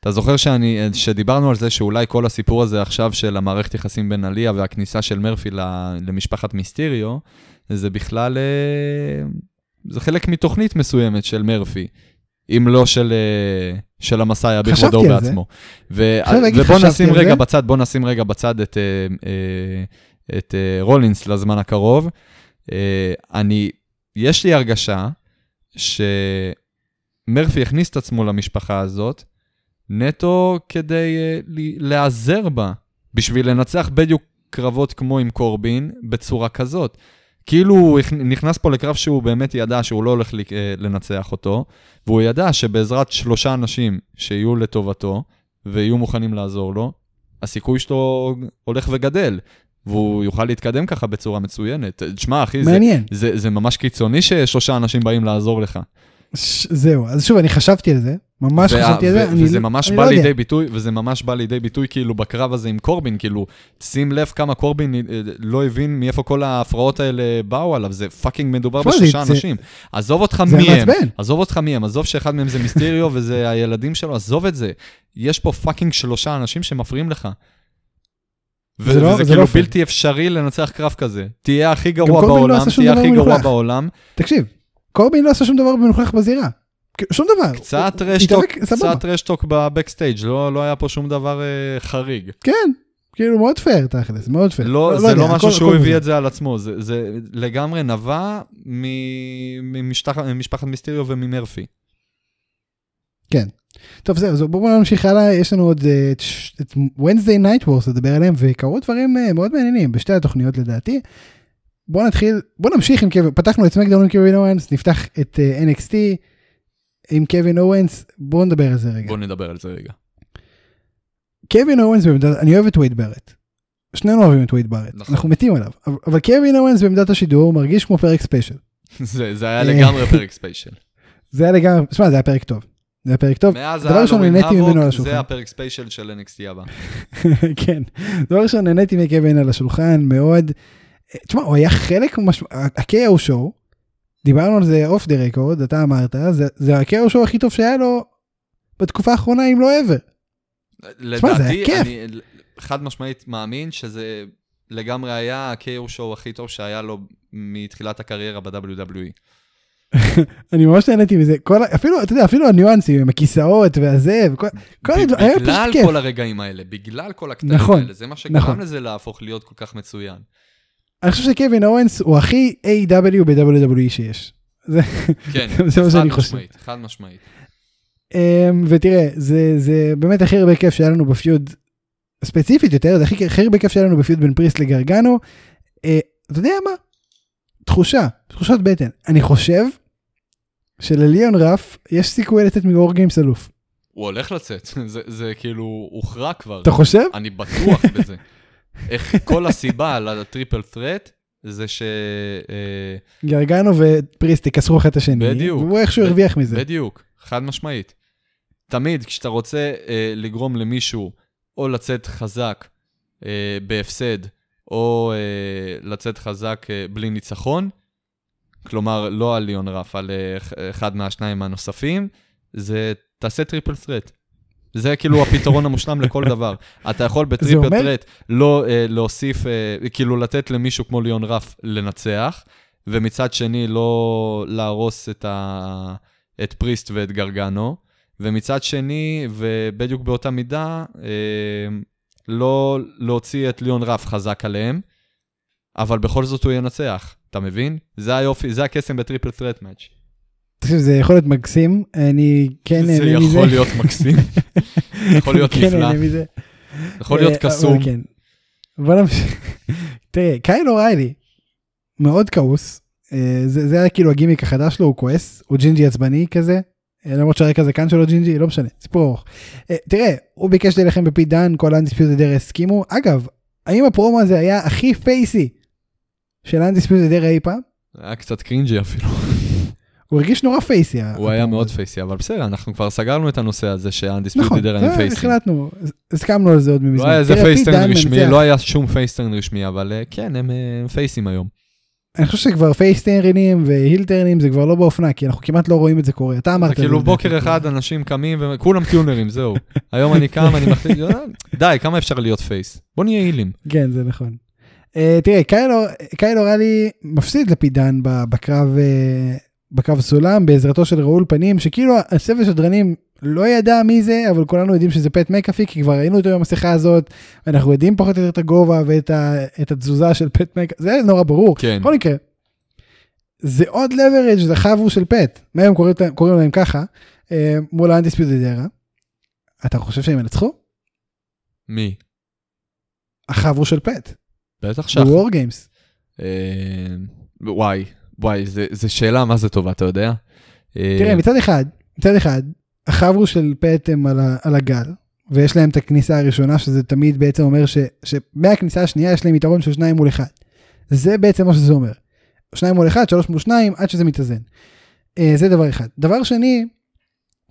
אתה זוכר שאני, שדיברנו על זה שאולי כל הסיפור הזה עכשיו של המערכת יחסים בין עליה והכניסה של מרפי למשפחת מיסטיריו, זה בכלל, אה, זה חלק מתוכנית מסוימת של מרפי, אם לא של, אה, של המסאי חשבתי בכבודו. בעצמו. ו- ובוא נשים רגע זה. בצד, בוא נשים רגע בצד את, אה, אה, את אה, רולינס לזמן הקרוב. אני, יש לי הרגשה שמרפי הכניס את עצמו למשפחה הזאת, נטו כדי להיעזר בה, בשביל לנצח בדיוק קרבות כמו עם קורבין, בצורה כזאת. כאילו הוא נכנס פה לקרב שהוא באמת ידע שהוא לא הולך אה, לנצח אותו, והוא ידע שבעזרת שלושה אנשים שיהיו לטובתו ויהיו מוכנים לעזור לו, הסיכוי שלו הולך וגדל. והוא יוכל להתקדם ככה בצורה מצוינת. תשמע, אחי, זה. זה, זה ממש קיצוני ששלושה אנשים באים לעזור לך. ש- זהו, אז שוב, אני חשבתי על זה, ממש וה- חשבתי על זה, ו- אני וזה לא- ממש אני בא לא יודע. לידי ביטוי, וזה ממש בא לידי ביטוי כאילו בקרב הזה עם קורבין, כאילו, שים לב כמה קורבין אה, לא הבין מאיפה כל ההפרעות האלה באו עליו, זה fucking מדובר זה- בשלושה זה- אנשים. עזוב אותך זה מי הם. עזוב אותך מי הם, עזוב שאחד מהם זה מיסטריו וזה הילדים שלו, עזוב את זה. יש פה fucking שלושה אנשים שמפריעים לך. ו- זה לא- וזה זה כאילו לא. בלתי אפשרי לנצח קרב כזה. תהיה הכי גרוע לא בעולם, שום תהיה הכי גרוע. בעולם, תקשיב, קורבין לא עשה שום דבר מנוכח בזירה. שום דבר. קצת trash talk. קצת trash talk ב backstage, לא לא היה פה שום דבר אה, חריג. כן, כאילו מאוד פייר תכלס, מאוד פייר. לא, זה יודע, לא משהו הכל- שהוא הכל הביא מוזר. את זה על עצמו, זה, זה לגמרי נבע ממשטח- ממשפחת מיסטריו וממרפי. טוב זהו, זהו, בואו נמשיך הלאה, יש לנו עוד אה, את את Wednesday Night Wars לדבר עליהם, וקרו דברים אה, מאוד מעניינים בשתי התוכניות לדעתי. בואו נתחיל, בואו נמשיך עם קווין, פתחנו את סמקדאון עם קווין אוונס, נפתח את אה, NXT עם קווין אוונס, בואו נדבר על זה רגע. בוא נדבר על זה רגע. קווין אוונס אני אוהב את וייד בארט. שנינו אוהבים את וייד בארט, נכון. אנחנו מתים עליו, אבל- קווין אוונס בעמדת השידור מרגיש כמו פרק ספיישל. זה, זה היה אה. לגמרי פרק ספיישל. זה היה לגמרי, שמע זה היה פרק טוב. זה היה פרק טוב. מאז דבר ראשון, נהניתי ממנו על האבוק, השולחן. זה הפרק special של NXT הבא. כן. דבר ראשון, נהניתי מקווין על השולחן מאוד. תשמע, הוא היה חלק, מש... ה-KO שואו, דיברנו על זה אוף דה רקורד, אתה אמרת, זה, זה ה-KO שואו הכי טוב שהיה לו בתקופה האחרונה, אם לא ever. תשמע, זה היה כיף. אני חד משמעית מאמין שזה לגמרי היה ה-KO שואו הכי טוב שהיה לו מתחילת הקריירה ב-WWE. אני ממש נהניתי מזה, כל, אפילו, אתה יודע, אפילו הניואנסים עם הכיסאות והזה, וכל, כל הדבר, היה פשוט בגלל כיף. כל הרגעים האלה, בגלל כל הקטעים נכון, האלה, זה מה שגרם נכון. לזה להפוך להיות כל כך מצוין. אני חושב שקווין אורנס הוא הכי A.W. ב-WWE שיש. זה, כן, זה מה חד שאני חושב. משמעית, חד משמעית. אמ, ותראה, זה, זה באמת הכי הרבה כיף שהיה לנו בפיוד, ספציפית יותר, זה הכי, הכי הרבה כיף שהיה לנו בפיוד בין פריסט לגרגנו. אה, אתה יודע מה? תחושה, תחושת בטן. אני חושב שלליאון רף יש סיכוי לצאת מוור גיימס אלוף. הוא הולך לצאת, זה, זה כאילו הוכרע כבר. אתה חושב? אני בטוח בזה. איך כל הסיבה לטריפל threat זה ש... אה, גרגנו ופריסט יכסחו אחד את השני. בדיוק. והוא איכשהו הרוויח מזה. בדיוק, חד משמעית. תמיד כשאתה רוצה אה, לגרום למישהו או לצאת חזק אה, בהפסד, או אה, לצאת חזק אה, בלי ניצחון, כלומר, לא על ליאון ראף, על אה, אחד מהשניים הנוספים, זה תעשה triple threat. זה כאילו הפתרון המושלם לכל דבר. אתה יכול ב triple אומר- threat לא אה, להוסיף, אה, כאילו לתת למישהו כמו ליאון ראף לנצח, ומצד שני לא להרוס את, ה... את פריסט ואת גרגנו, ומצד שני, ובדיוק באותה מידה, אה, לא להוציא את ליאון ראף חזק עליהם, אבל בכל זאת הוא ינצח, אתה מבין? זה היופי, זה הקסם ב triple threat match. תקשיב, זה יכול להיות מקסים, אני כן זה נהנה מזה. יכול להיות מקסים, יכול להיות כן נפלא. יכול להיות קסום. כן. בוא נמשיך. תראה, קייל אוריילי, מאוד כעוס. אה, זה זה היה כאילו הגימיק החדש שלו, הוא כועס, הוא ג'ינג'י עצבני כזה. אה, למרות שהרקע הזקן שלו ג'ינג'י, לא משנה, סיפור ארוך. אה, תראה, הוא ביקש להילחם בפיט דאן, כל ה Undisputed Era הסכימו. אגב, האם הפרומו הזה היה הכי פייסי של ה Undisputed Era אי פעם? היה קצת cringy אפילו. הוא הרגיש נורא פייסי. הוא היה מאוד. פייסי, אבל בסדר, אנחנו כבר סגרנו את הנושא הזה נכון, שה Undisputed הם אה, פייסים. החלטנו, הסכמנו על זה עוד מזמן. לא היה איזה face turn רשמי. לא היה שום face turn רשמי, אבל אה, כן, הם אה, הם פייסים היום. אני חושב שכבר פייסטרנים והילטרנים זה כבר לא באופנה כי אנחנו כמעט לא רואים את זה קורה אתה אמרת זה כאילו. בוקר אחד אנשים קמים וכולם טווינרים, זהו. היום אני קם, אני מחליט, "אה, די, כמה אפשר להיות face? בוא נהיה הילים. כן זה נכון. אה, תראה קייל אור- קייל אורלי מפסיד לפיט דאן בקרב בקרב סולם בעזרתו של רעול פנים שכאילו הצוות שדרנים לא ידע מי זה אבל כולנו יודעים שזה פט מקאפי כי כבר ראינו אותו עם המסכה הזאת ואנחנו יודעים פחות או יותר את הגובה ואת ה, את התזוזה של פט מקאפי זה נורא ברור. כן. בכל מקרה. זה עוד leverage לחבורה של פט מה הם קוראים, קוראים להם ככה אה, מול האנטיספיוטד ארה. אתה חושב שהם ינצחו? מי? החבו של פט. בטח שחר. בוור גיימס. אה, וואי, וואי, זה- זה שאלה מה זה טובה, אתה יודע? אה, תראה מצד אחד מצד אחד החברו של פט הם על, ה, על הגל ויש להם את הכניסה הראשונה, שזה תמיד בעצם אומר ש, שמהכניסה השנייה יש להם יתרון של שניים מול אחד. זה בעצם מה שזה אומר. שניים מול אחד, שלוש מול שניים, עד שזה מתאזן. אה, זה דבר אחד. דבר שני,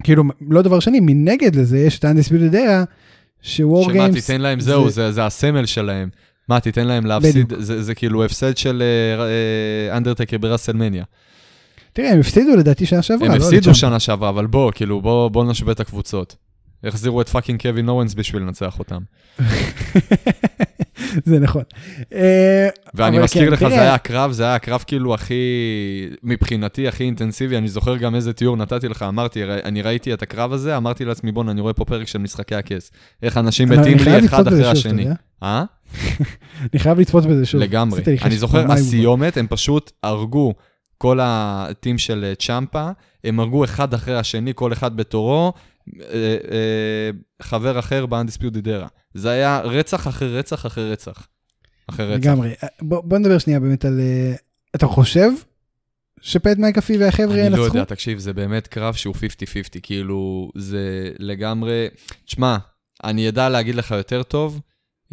כאילו, לא דבר שני, מנגד לזה יש את ה-Undisputed Era, ש War Games... שמה, תיתן להם, זהו, זה, זה הסמל שלהם. מה, תיתן להם להפסיד, זה, זה כאילו הפסד של אנדרטייקר uh, ב WrestleMania. תראה, הם הפסידו לדעתי שנה שעברה. הם לא הפסידו. שנה שעברה, אבל בוא, כאילו, בוא, בוא נשווה את הקבוצות. החזירו את פאקינג קווין אורנס בשביל לנצח אותם. זה נכון. אה, ואני מזכיר כן, לך, זה היה הקרב, זה היה הקרב כאילו הכי, מבחינתי, הכי אינטנסיבי. אני זוכר גם איזה תיאור נתתי לך, אמרתי, אני ראיתי את הקרב הזה, אמרתי לעצמי, בואנה, אני רואה פה פרק של משחקי הכס. איך אנשים מתים לי אחד אחרי השני. אה? אני חייב לצפות בזה שוב. לגמרי. אני זוכר. הסיומת, הם פשוט הרגו, כל הטים של אה, צ'מפה, הם הרגו אחד אחרי השני, כל אחד בתורו, חבר אחר ב-Undisputed Era. זה היה רצח אחרי רצח אחרי רצח. אחרי רצח. לגמרי. אה, בוא בוא נדבר שנייה באמת על... אה, אתה חושב שפט מקאפי והחבר'ה אני לא ינצחו? יודע, תקשיב, זה באמת קרב שהוא 50-50, כאילו, זה לגמרי... תשמע, אני אדע להגיד לך יותר טוב,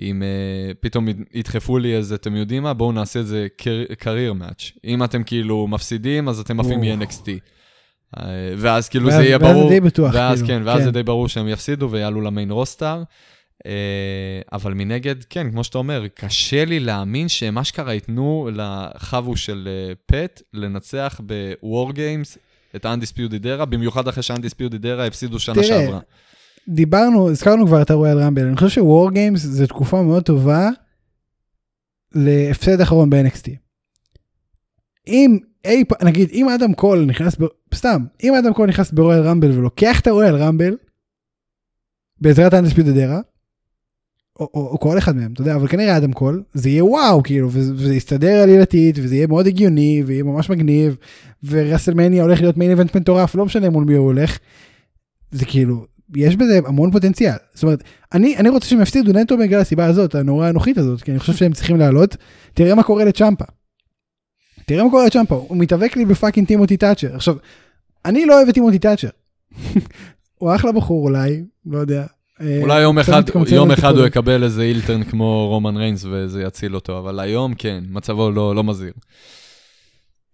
אם uh, פתאום ידחפו לי איזה, אתם יודעים מה? בואו נעשה איזה קרייר מאץ'. אם אתם כאילו מפסידים, אז אתם עפים. מ-NXT. ואז כאילו ואז- זה יהיה ואז ברור, זה די בטוח, ואז כאילו, כן, ואז כן. זה די ברור שהם יפסידו ויעלו למיין רוסטאר. Uh, אבל מנגד, כן, כמו שאתה אומר, קשה לי להאמין שהם אשכרה ייתנו לחבו של uh, פט לנצח ב-War Games את ה-Undisputed Era, במיוחד אחרי שה-Undisputed Era הפסידו שנה תראה, שעברה. דיברנו, הזכרנו כבר את הרויאל רמבל, אני חושב שוור גיימס זה תקופה מאוד טובה להפסד אחרון ב-NXT. אם אי פעם, נגיד, אם אדם קול נכנס, ב... סתם, אם אדם קול נכנס ב Royal Rumble ולוקח את ה Royal Rumble, בעזרת ה Undisputed Era, או, או, או כל אחד מהם, אתה יודע, אבל כנראה אדם קול, זה יהיה וואו, כאילו, וזה, יסתדר עלילתית, וזה יהיה מאוד הגיוני, ויהיה ממש מגניב, ו WrestleMania הולך להיות main event מטורף, לא משנה מול מי הוא הולך. זה כאילו, יש בזה המון פוטנציאל. זאת אומרת, אני, אני רוצה שהם יפסידו נטו בגלל הסיבה הזאת, הנורא אנוכית הזאת, כי אני חושב שהם צריכים לעלות. תראה מה קורה לצ'מפה. תראה מה קורה לצ'מפה, הוא מתאבק לי ב fucking טימותי תאצ'ר. עכשיו, אני לא אוהב את טימותי תאצ'ר. הוא אחלה בחור אולי, לא יודע. אה, אולי יום אחד, יום אחד הוא. יקבל איזה heel turn כמו רומן ריינס וזה יציל אותו, אבל היום כן, מצבו לא, לא מזהיר.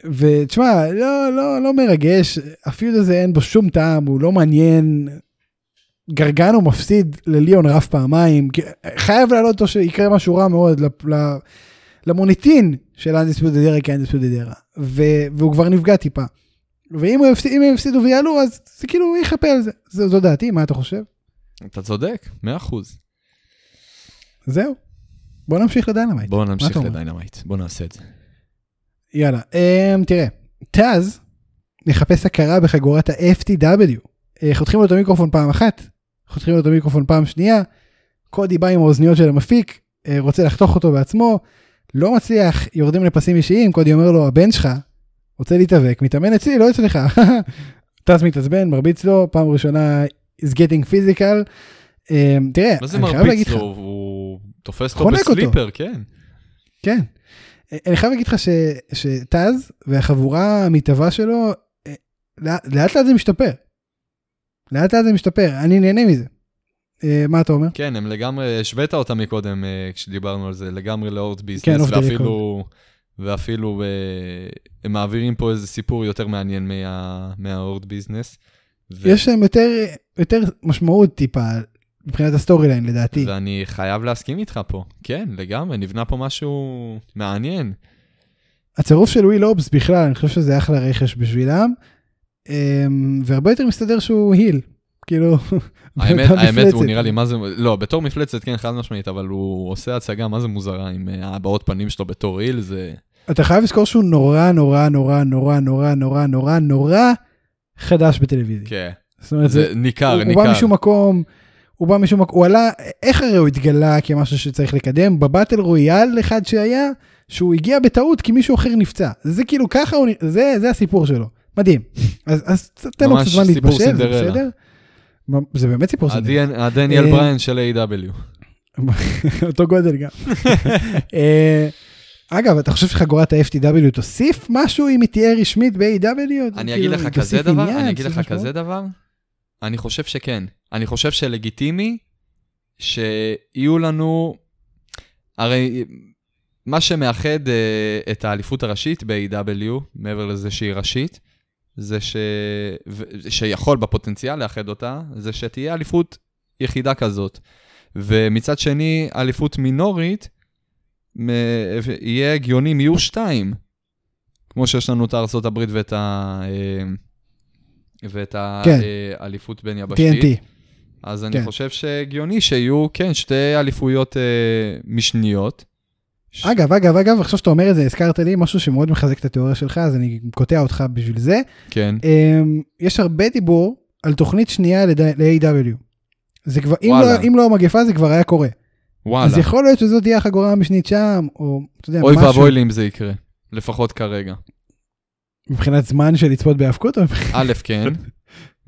ותשמע, לא, לא, לא מרגש, ה feud הזה אין בו שום טעם, הוא לא מעניין. גרגנו מפסיד לליאון רף פעמיים, חייב לעלות אותו שיקרה משהו רע מאוד למוניטין של ה Undisputed Era כ Undisputed Era, והוא כבר נפגע טיפה. ואם הם יפסידו ויעלו, אז זה כאילו הוא יחפה על זה. זו, זו דעתי, מה אתה חושב? אתה צודק, מאה אחוז. זהו. בוא נמשיך ל Dynamite. בואו נמשיך? ל Dynamite, בואו נעשה את זה. יאללה, um, תראה, טאז מחפש הכרה בחגורת ה-FTW. Uh, חותכים לו את המיקרופון פעם אחת, חותכים לו את המיקרופון פעם שנייה, קודי בא עם האוזניות של המפיק, uh, רוצה לחתוך אותו בעצמו, לא מצליח, יורדים לפסים אישיים, קודי אומר לו, הבן שלך רוצה להתאבק, מתאמן אצלי, לא אצלך. טאז מתעצבן, מרביץ לו, פעם ראשונה is getting physical. Um, תראה, מה זה אני חייב להגיד מרביץ לו? הוא תופס אותו. בסליפר, כן. כן. אני חייב להגיד לך ש- שטאז והחבורה המתהווה שלו, אה, לאט לאט זה משתפר. לאט לאט זה משתפר, אני נהנה מזה. אה, מה אתה אומר? כן, הם לגמרי, השווית אותם מקודם אה, כשדיברנו על זה, לגמרי ל Hurt כן, Business, the ואפילו, ואפילו אה, הם מעבירים פה איזה סיפור יותר מעניין מה- מה Hurt Business. ו- יש להם יותר, יותר משמעות טיפה מבחינת ה storyline לדעתי. ואני חייב להסכים איתך פה. כן, לגמרי, נבנה פה משהו מעניין. הצירוף של וויל אובס בכלל, אני חושב שזה אחלה רכש בשבילם. אה, והרבה יותר מסתדר שהוא היל. כאילו... האמת, האמת, הוא נראה לי, מה זה, לא, בתור מפלצת, כן, חד משמעית, אבל הוא עושה הצגה, מה זה מוזרה, עם אה, הבעות פנים שלו בתור איל, זה... אתה חייב לזכור שהוא נורא, נורא, נורא, נורא, נורא, נורא, נורא, נורא חדש בטלוויזיה. כן. זאת אומרת, זה ניכר, ניכר. הוא בא משום מקום, הוא בא משום מקום, הוא עלה, איך הרי הוא התגלה כמשהו שצריך לקדם? בבטל רויאל אחד שהיה, שהוא הגיע בטעות כי מישהו אחר נפצע. זה כאילו ככה, זה, הסיפור שלו. מדהים. אז תן לו קצת זמן להתבשל, זה בסדר? זה באמת סיפור. הדנ- הדניאל אה, בריין של A.W. אותו גודל גם. אה, אגב, אתה חושב שחגורת ה-FTW תוסיף משהו אם היא תהיה רשמית ב-AW? אני כאילו, אגיד לך כזה דבר, אני אגיד לך? כזה דבר, אני חושב שכן. אני חושב שלגיטימי שיהיו לנו, הרי מה שמאחד אה, את האליפות הראשית ב-AW, מעבר לזה שהיא ראשית, זה ש... ו- שיכול בפוטנציאל לאחד אותה, זה שתהיה אליפות יחידה כזאת. ומצד שני, אליפות מינורית, מ- יהיה הגיוני אם יהיו שתיים. כמו שיש לנו את ארצות הברית ואת ה... אה, ואת כן. האליפות בין יבשתית. TNT. אז אני כן. חושב שהגיוני שיהיו, כן, שתי אליפויות אה, משניות. ש- אגב, אגב, אגב, עכשיו שאתה אומר את זה, הזכרת לי משהו שמאוד מחזק את התיאוריה שלך, אז אני קוטע אותך בשביל זה. כן, אמ, יש הרבה דיבור על תוכנית שנייה ל-AW. זה כבר, אם. לא, אם לא המגפה זה כבר היה קורה. וואלה. אז יכול להיות שזאת תהיה החגורה המשנית שם, או אתה יודע, אוי משהו, ואבוי לי אם זה יקרה, לפחות כרגע. מבחינת זמן של לצפות בהאבקות, א', כן.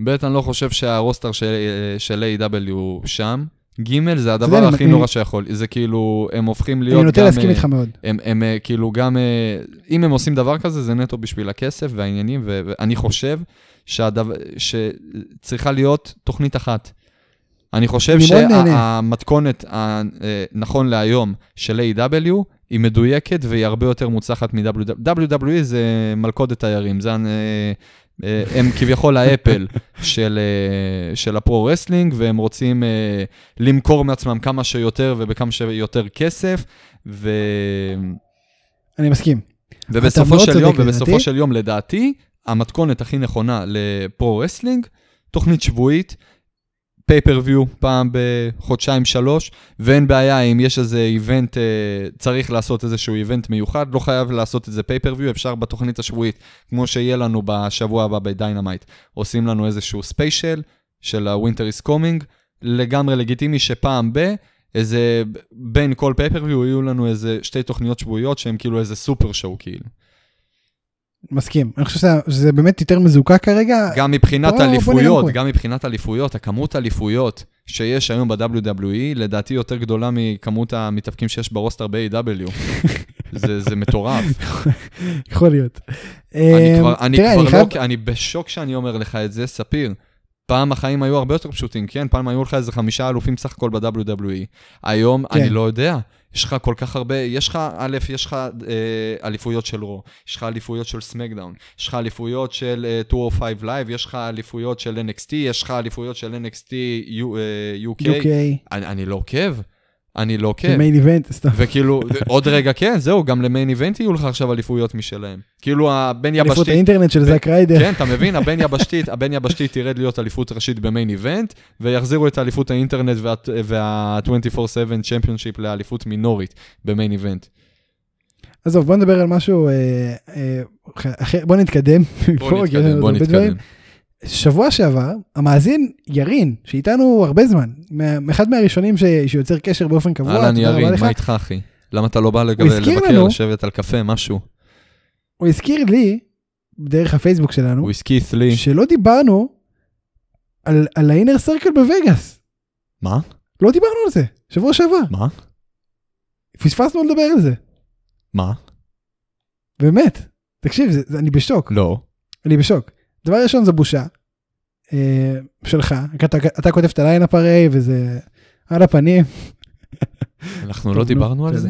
ב', אני לא חושב שהרוסטר של, של A.W. שם. ג', זה הדבר הכי נורא שיכול. זה כאילו, הם הופכים להיות אני נוטה גם... להסכים אה, איתך מאוד. הם, אה, כאילו גם, אה, אם הם עושים דבר כזה, זה נטו בשביל הכסף והעניינים, ואני חושב שצריכה להיות תוכנית אחת. אני חושב. שהמתכונת הנכון להיום של A.W. היא מדויקת והיא הרבה יותר מוצלחת מ-WWE. WWE זה מלכודת תיירים, זה... אה, הם כביכול ה Apple של, אה, של ה pro-wrestling, והם רוצים אה, למכור מעצמם כמה שיותר ובכמה שיותר כסף, ו... אני מסכים. ובסופו של יום, לדעתי. ובסופו של יום, לדעתי, המתכונת הכי נכונה ל pro-wrestling, תוכנית שבועית, pay-per-view פעם בחודשיים שלוש, ואין בעיה אם יש איזה event, אה, צריך לעשות איזשהו event מיוחד, לא חייב לעשות את זה pay-per-view, אפשר בתוכנית השבועית, כמו שיהיה לנו בשבוע הבא ב Dynamite, עושים לנו איזשהו special של ה-Winter is Coming, לגמרי לגיטימי שפעם ב... איזה, בין כל pay-per-view יהיו לנו איזה שתי תוכניות שבועיות שהן כאילו איזה super show כאילו. מסכים. אני חושב שזה- באמת יותר מזוקק כרגע. גם מבחינת בוא- אליפויות. גם מבחינת אליפויות, הכמות אליפויות שיש היום ב-WWE, לדעתי יותר גדולה מכמות המתאבקים שיש ברוסטר ב-AW. זה, זה מטורף. יכול להיות. אני אמ, כבר, אני תראה, כבר אני חייב... לא, אני בשוק שאני אומר לך את זה, ספיר. פעם החיים היו הרבה יותר פשוטים, כן? פעם היו לך איזה חמישה אלופים סך הכל ב-WWE. היום, כן. אני לא יודע. יש לך כל כך הרבה, יש לך, א', יש לך אה, אליפויות של רו, יש לך אליפויות של סמקדאון, יש לך אליפויות של אה, 205 Live, יש לך אליפויות של NXT, יש לך אליפויות של NXT U, אה, UK. UK, אני, אני לא עוקב, אני לא עוקב. מיין איבנט, סתם. וכאילו, עוד רגע, כן, זהו, גם למיין איבנט יהיו לך עכשיו אליפויות משלהם. כאילו, הבן אליפות יבשתית... האינטרנט של זאק ריידר. כן, אתה מבין? הבן יבשתית, הבן יבשתית תרד להיות אליפות ראשית במיין איבנט, ויחזירו את אליפות האינטרנט וה-24/7 צ'מפיונשיפ לאליפות מינורית במיין איבנט. עזוב, בוא נדבר על משהו, אה, אה, בוא נתקדם. בוא נתקדם, בוא הרבה נתקדם. שבוע שעבר, המאזין ירין, שאיתנו הרבה זמן, אחד מהראשונים ש- שיוצר קשר באופן קבוע, אהלן ירין. מה איתך אחי? למה אתה לא בא לגב- הזכיר לבקר, לנו- לשבת על קפה, משהו? הוא הזכיר לי, דרך הפייסבוק שלנו, הוא הסכיס לי. שלא דיברנו על, על האינר סרקל בווגאס. מה? לא דיברנו על זה, שבוע שעבר. מה? פספסנו לדבר על זה, מה? באמת. תקשיב, זה, זה, אני בשוק, לא. אני בשוק. דבר ראשון זו בושה. אה, שלך, אתה, אתה כותב את ה lineup הרי, וזה על הפנים. אנחנו לא נו, דיברנו על. זה?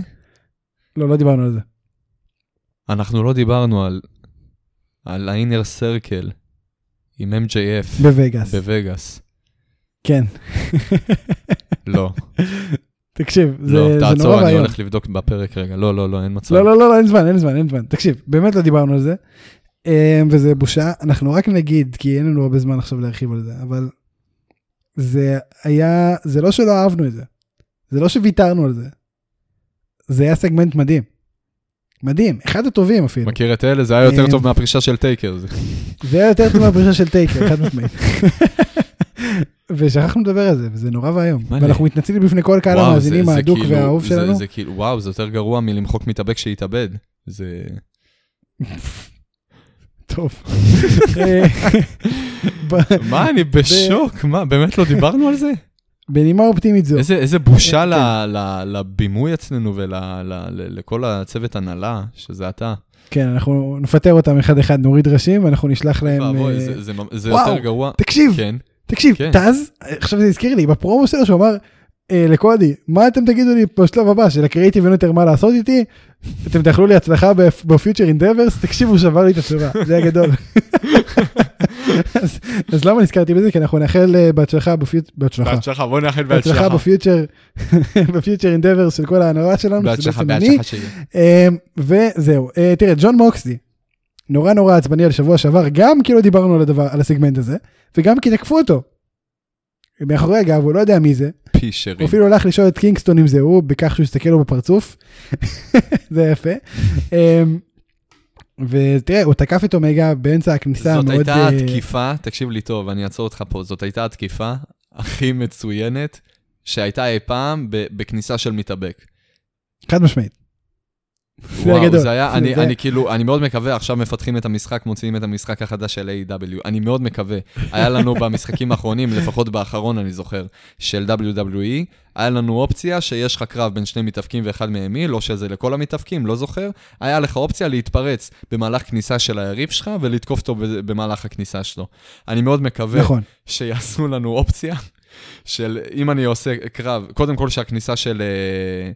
לא, לא דיברנו על זה. אנחנו לא דיברנו על... על ה Inner Circle עם MJF בווגאס, בווגאס. כן. לא, תקשיב, זה, לא, זה תעצור, נורא אני ואיום. הולך לבדוק בפרק רגע. לא, לא, לא, אין מצב. לא, לא, לא, לא, אין זמן, אין זמן, אין זמן. תקשיב, באמת לא דיברנו על זה. אה, וזה בושה, אנחנו רק נגיד, כי אין לנו הרבה זמן עכשיו להרחיב על זה, אבל זה היה, זה לא שלא אהבנו את זה. זה לא שוויתרנו על זה. זה היה סגמנט מדהים. מדהים, אחד הטובים אפילו. מכיר את אלה? זה היה יותר אה, טוב מהפרישה של טייקר. זה- היה יותר טוב מהפרישה של טייקר, חד משמעית. ושכחנו לדבר על זה, וזה נורא ואיום. ואנחנו מתנצלים בפני כל קהל המאזינים זה ההדוק כאילו- והאהוב שלנו. זה כאילו, וואו, זה יותר גרוע מלמחוק מתאבק שהתאבד. זה... טוב. מה, אני בשוק, מה, באמת לא דיברנו על זה? בנימה אופטימית זו. איזה, איזה בושה כן. ל, ל, לבימוי אצלנו ולכל הצוות הנהלה, שזה אתה. כן, אנחנו נפטר אותם אחד אחד, נוריד ראשים, ואנחנו נשלח להם... ואבוי, אה, זה, זה, זה. יותר גרוע. תקשיב, כן, תקשיב, כן. טאז, עכשיו זה הזכיר לי, בפרומו שלו שהוא אמר, לקודי, מה אתם תגידו לי בשלב הבא, של הקריאיטיב אין יותר מה לעשות איתי? אתם תאכלו לי הצלחה בפיוטר אינדברס? תקשיבו, שבר לי את התשובה, זה היה גדול. אז, למה נזכרתי בזה? כי אנחנו נאחל אה, בהצלחה בפיוטר, בהצלחה, בהצלחה, בוא נאחל בהצלחה בהצלחה. בפיוטר, בפיוטר אינדברס של כל ההנהלה שלנו, בהצלחה. בהצלחה שלי. אה, וזהו, אה, תראה, ג'ון מוקסלי, נורא נורא עצבני על שבוע שעבר, גם כי לא דיברנו על הסגמנט הזה, וגם כי תקפו אותו. מאחורי הגב, הוא לא יודע מי זה, הוא פישרים. אפילו הלך לשאול את קינגסטון אם זה הוא, בכך שהוא הסתכל לו בפרצוף. זה יפה. אמ, ותראה, הוא תקף את אומגה באמצע הכניסה זאת מאוד... הייתה אה, התקיפה, תקשיב לי טוב, אני אעצור אותך פה, זאת הייתה התקיפה הכי מצוינת שהייתה אי פעם בכניסה של מתאבק. חד משמעית. וואו. זה היה, אני, זה- אני כאילו, אני מאוד מקווה, עכשיו מפתחים את המשחק, מוציאים את המשחק החדש של A.W. אני מאוד מקווה. היה לנו במשחקים האחרונים, לפחות באחרון אני זוכר, של WWE, היה לנו אופציה שיש לך קרב בין שני מתאבקים ואחד מהם מי, לא שזה לכל המתאבקים, לא זוכר. היה לך אופציה להתפרץ במהלך כניסה של היריב שלך ולתקוף אותו במהלך הכניסה שלו. אני מאוד מקווה נכון. שיעשו לנו אופציה של אם אני עושה קרב, קודם כל שהכניסה של, אה,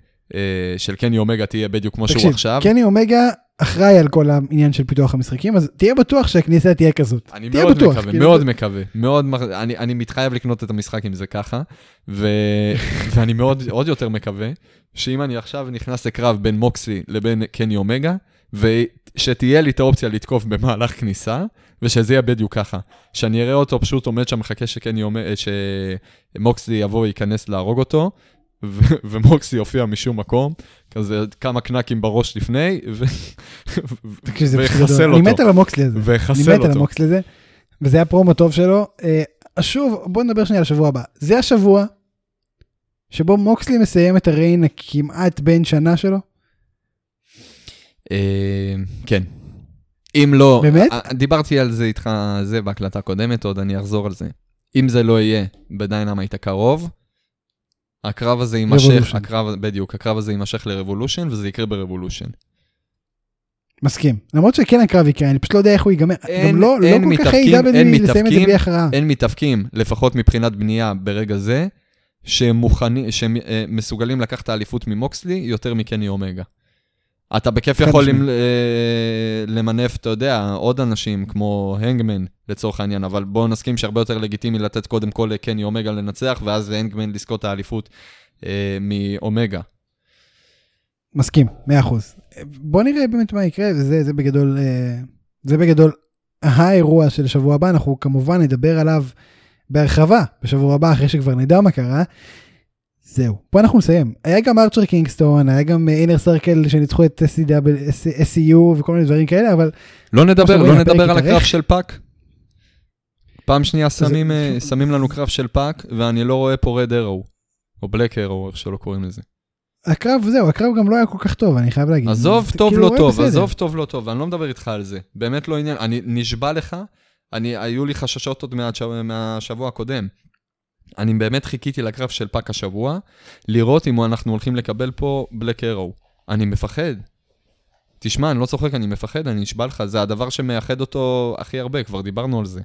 של קני אומגה תהיה בדיוק כמו שהוא תקשיב, עכשיו. קני אומגה אחראי על כל העניין של פיתוח המשחקים, אז תהיה בטוח שהכניסה תהיה כזאת. אני תהיה מאוד בטוח, מקווה, כאילו, מאוד מקווה, מאוד, אני, אני מתחייב לקנות את המשחק אם זה ככה, ו, ואני מאוד, עוד יותר מקווה, שאם אני עכשיו נכנס לקרב בין מוקסלי לבין קני אומגה, ושתהיה לי את האופציה לתקוף במהלך כניסה, ושזה יהיה בדיוק ככה. שאני אראה אותו פשוט עומד שם, מחכה שקני שמוקסלי יבוא וייכנס להרוג אותו, ו- ומוקסלי יופיע משום מקום, כזה כמה קנקים בראש לפני, ו- ויחסל גדול. אני מת אותו, על המוקסלי הזה. אני ויחסל מת על אותו. המוקסלי הזה, וזה היה פרומו טוב שלו. אה, אז שוב, בוא נדבר שנייה על השבוע הבא. זה השבוע שבו מוקסלי מסיים את הריין הכמעט בן שנה שלו. אה, כן. אם לא, באמת? אה, דיברתי על זה איתך, זה בהקלטה הקודמת, עוד אני אחזור על זה. אם זה לא יהיה ב Dynamite הקרוב, הקרב הזה יימשך. הקרב, בדיוק, הקרב הזה יימשך ל Revolution, וזה יקרה ב Revolution. מסכים. למרות שכן הקרב יקרה, אני פשוט לא יודע איך הוא ייגמר. אין- גם לא, לא אין כל כך AEW אין לסיים את זה. בלי הכרעה. אין מתאבקים, לפחות מבחינת בנייה ברגע זה, שהם מוכנים, שהם אה, מסוגלים לקחת את האליפות ממוקסלי יותר מקני אומגה. אתה בכיף חד יכול. למ- אה, למנף, אתה יודע, עוד אנשים כמו הנגמן לצורך העניין, אבל בואו נסכים שהרבה יותר לגיטימי לתת קודם כל לקני אומגה לנצח, ואז הנגמן לזכות את האליפות אה, מאומגה. מסכים, 100%. בוא נראה באמת מה יקרה, זה, זה בגדול, אה, זה בגדול האירוע של השבוע הבא, אנחנו כמובן נדבר עליו בהרחבה בשבוע הבא, אחרי שכבר נדע מה קרה. זהו, פה אנחנו נסיים. היה גם ארצ'ר קינגסטון, היה גם Inner Circle שניצחו את SCU וכל מיני דברים כאלה, אבל לא נדבר, לא נדבר על. הקרב של פאק. פעם שנייה שמים, אה, שמים לנו קרב של פאק, ואני לא רואה פה red arrow, או black arrow, איך שלא קוראים לזה. הקרב, זהו, הקרב גם לא היה כל כך טוב, אני חייב להגיד. עזוב טוב כאילו לא טוב, בסדר. עזוב טוב לא טוב, אני לא מדבר איתך על זה. באמת לא עניין, אני נשבע לך, אני, היו לי חששות עוד מהשבוע הקודם. אני באמת חיכיתי לקרב של פאק השבוע, לראות אם אנחנו הולכים לקבל פה Black Arrow. אני מפחד. תשמע, אני לא צוחק, אני מפחד, אני נשבע לך, זה הדבר שמייחד אותו הכי הרבה, כבר דיברנו על זה.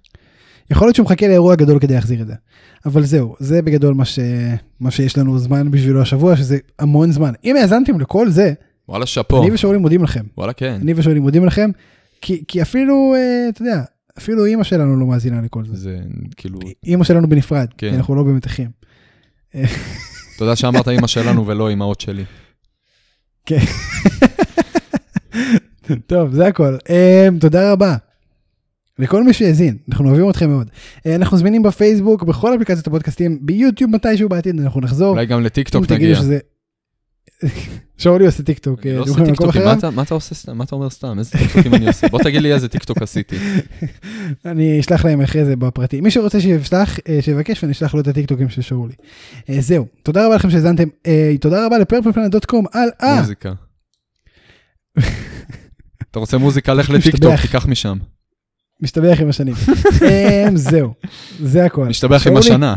יכול להיות שהוא מחכה לאירוע גדול כדי להחזיר את זה. אבל זהו, זה בגדול מה, ש... מה שיש לנו זמן בשבילו השבוע, שזה המון זמן. אם האזנתם לכל זה, וואלה, שאפו. אני ושאולי מודים לכם. וואלה, כן. אני ושאולי מודים לכם, כי, כי אפילו, אה, אתה יודע, אפילו אימא שלנו לא מאזינה לכל זה. זה כאילו, אימא שלנו בנפרד, כן. אנחנו לא באמת אחים. תודה שאמרת אימא שלנו ולא אמהות שלי. טוב, זה הכל. אה, תודה רבה. לכל מי שהאזין, אנחנו אוהבים אתכם מאוד. אה, אנחנו זמינים בפייסבוק, בכל אפליקציות הפודקאסטים, ביוטיוב מתישהו בעתיד, אנחנו נחזור. אולי גם לטיקטוק נגיע. שזה... שאולי עושה טיקטוק. אני אה, לא אתם עושה אחר? מה אתה- עושה סתם? מה אתה אומר סתם? איזה טיקטוקים אני עושה? בוא תגיד לי איזה טיקטוק עשיתי. אני אשלח להם אחרי זה בפרטי. מי שרוצה שישלח, אה, שיבקש ואני אשלח לו את הטיקטוקים של שאולי. אה, זהו, תודה רבה לכם שהאזנתם. אה, תודה רבה ל purpleplanet.com על אה, מוזיקה. אתה רוצה מוזיקה? לך לטיקטוק. תיקח משם. משתבח עם השנים. אה, זהו, זה הכל. משתבח עם השנה.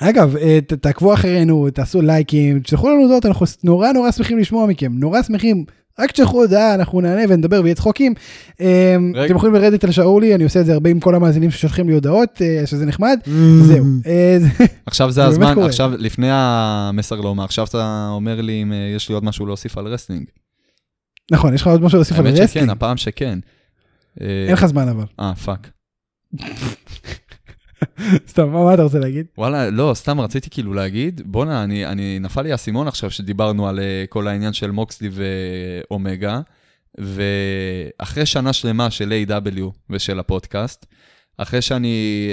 אגב, אה, תעקבו אחרינו, תעשו לייקים, תשלחו לנו הודעות, אנחנו נורא נורא שמחים לשמוע מכם, נורא שמחים. רק תשלחו הודעה, אנחנו נענה ונדבר ויהיה צחוקים. אה. אתם יכולים לרדת על שאולי, אני עושה את זה הרבה עם כל המאזינים ששולחים לי הודעות, אה, שזה נחמד. זהו. אה, זה- עכשיו זה הזמן. עכשיו, לפני המסר לא עכשיו אתה אומר לי אם יש לי עוד משהו להוסיף על wrestling. נכון, יש לך עוד משהו להוסיף על האמת שכן? הפעם שכן. אין לך זמן אבל. אה, fuck. סתם, מה אתה רוצה להגיד? וואלה, לא, סתם רציתי כאילו להגיד, בואנה, אני, אני, נפל לי האסימון עכשיו שדיברנו על uh, כל העניין של מוקסלי ואומגה, ואחרי שנה שלמה של A.W. ושל הפודקאסט, אחרי שאני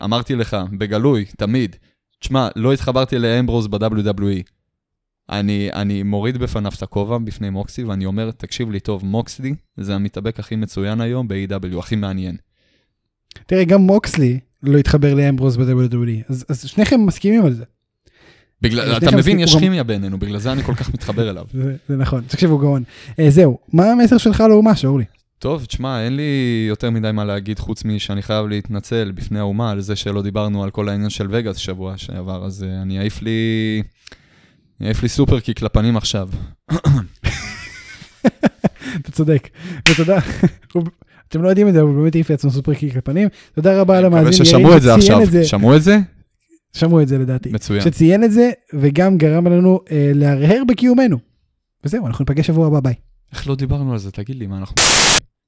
uh, אמרתי לך, בגלוי, תמיד, תשמע, לא התחברתי לאמברוז ב-WWE. אני, אני מוריד בפניו את הכובע בפני מוקסלי, ואני אומר, תקשיב לי טוב, מוקסלי זה המתאבק הכי מצוין היום ב-A.W., הכי מעניין. תראה, גם מוקסלי לא התחבר לאמברוז ב-WWE, אז אז שניכם מסכימים על זה. בגלל, אתה מבין, יש הוא גם- כימיה בינינו, בגלל זה אני כל כך מתחבר אליו. זה זה נכון, תקשיבו גאון. אה, זהו, מה המסר שלך לאומה, שאולי? טוב, תשמע, אין לי יותר מדי מה להגיד, חוץ משאני חייב להתנצל בפני האומה על זה שלא דיברנו על כל העניין של וגאס שבוע שעבר, אז uh, אני אעיף לי... אני אעיף לי סופר קיק לפנים עכשיו. אתה צודק. ותודה. אתם לא יודעים את זה, אבל באמת העיף לעצמו סופר קיק לפנים. תודה רבה מקווה למאזין ששמעו את זה עכשיו. את זה. שמעו את זה? שמעו את זה לדעתי. מצוין. שציין את זה, וגם גרם לנו אה, להרהר בקיומנו. וזהו, אנחנו ניפגש שבוע הבא, ביי. איך לא דיברנו על זה? תגיד לי, מה אנחנו...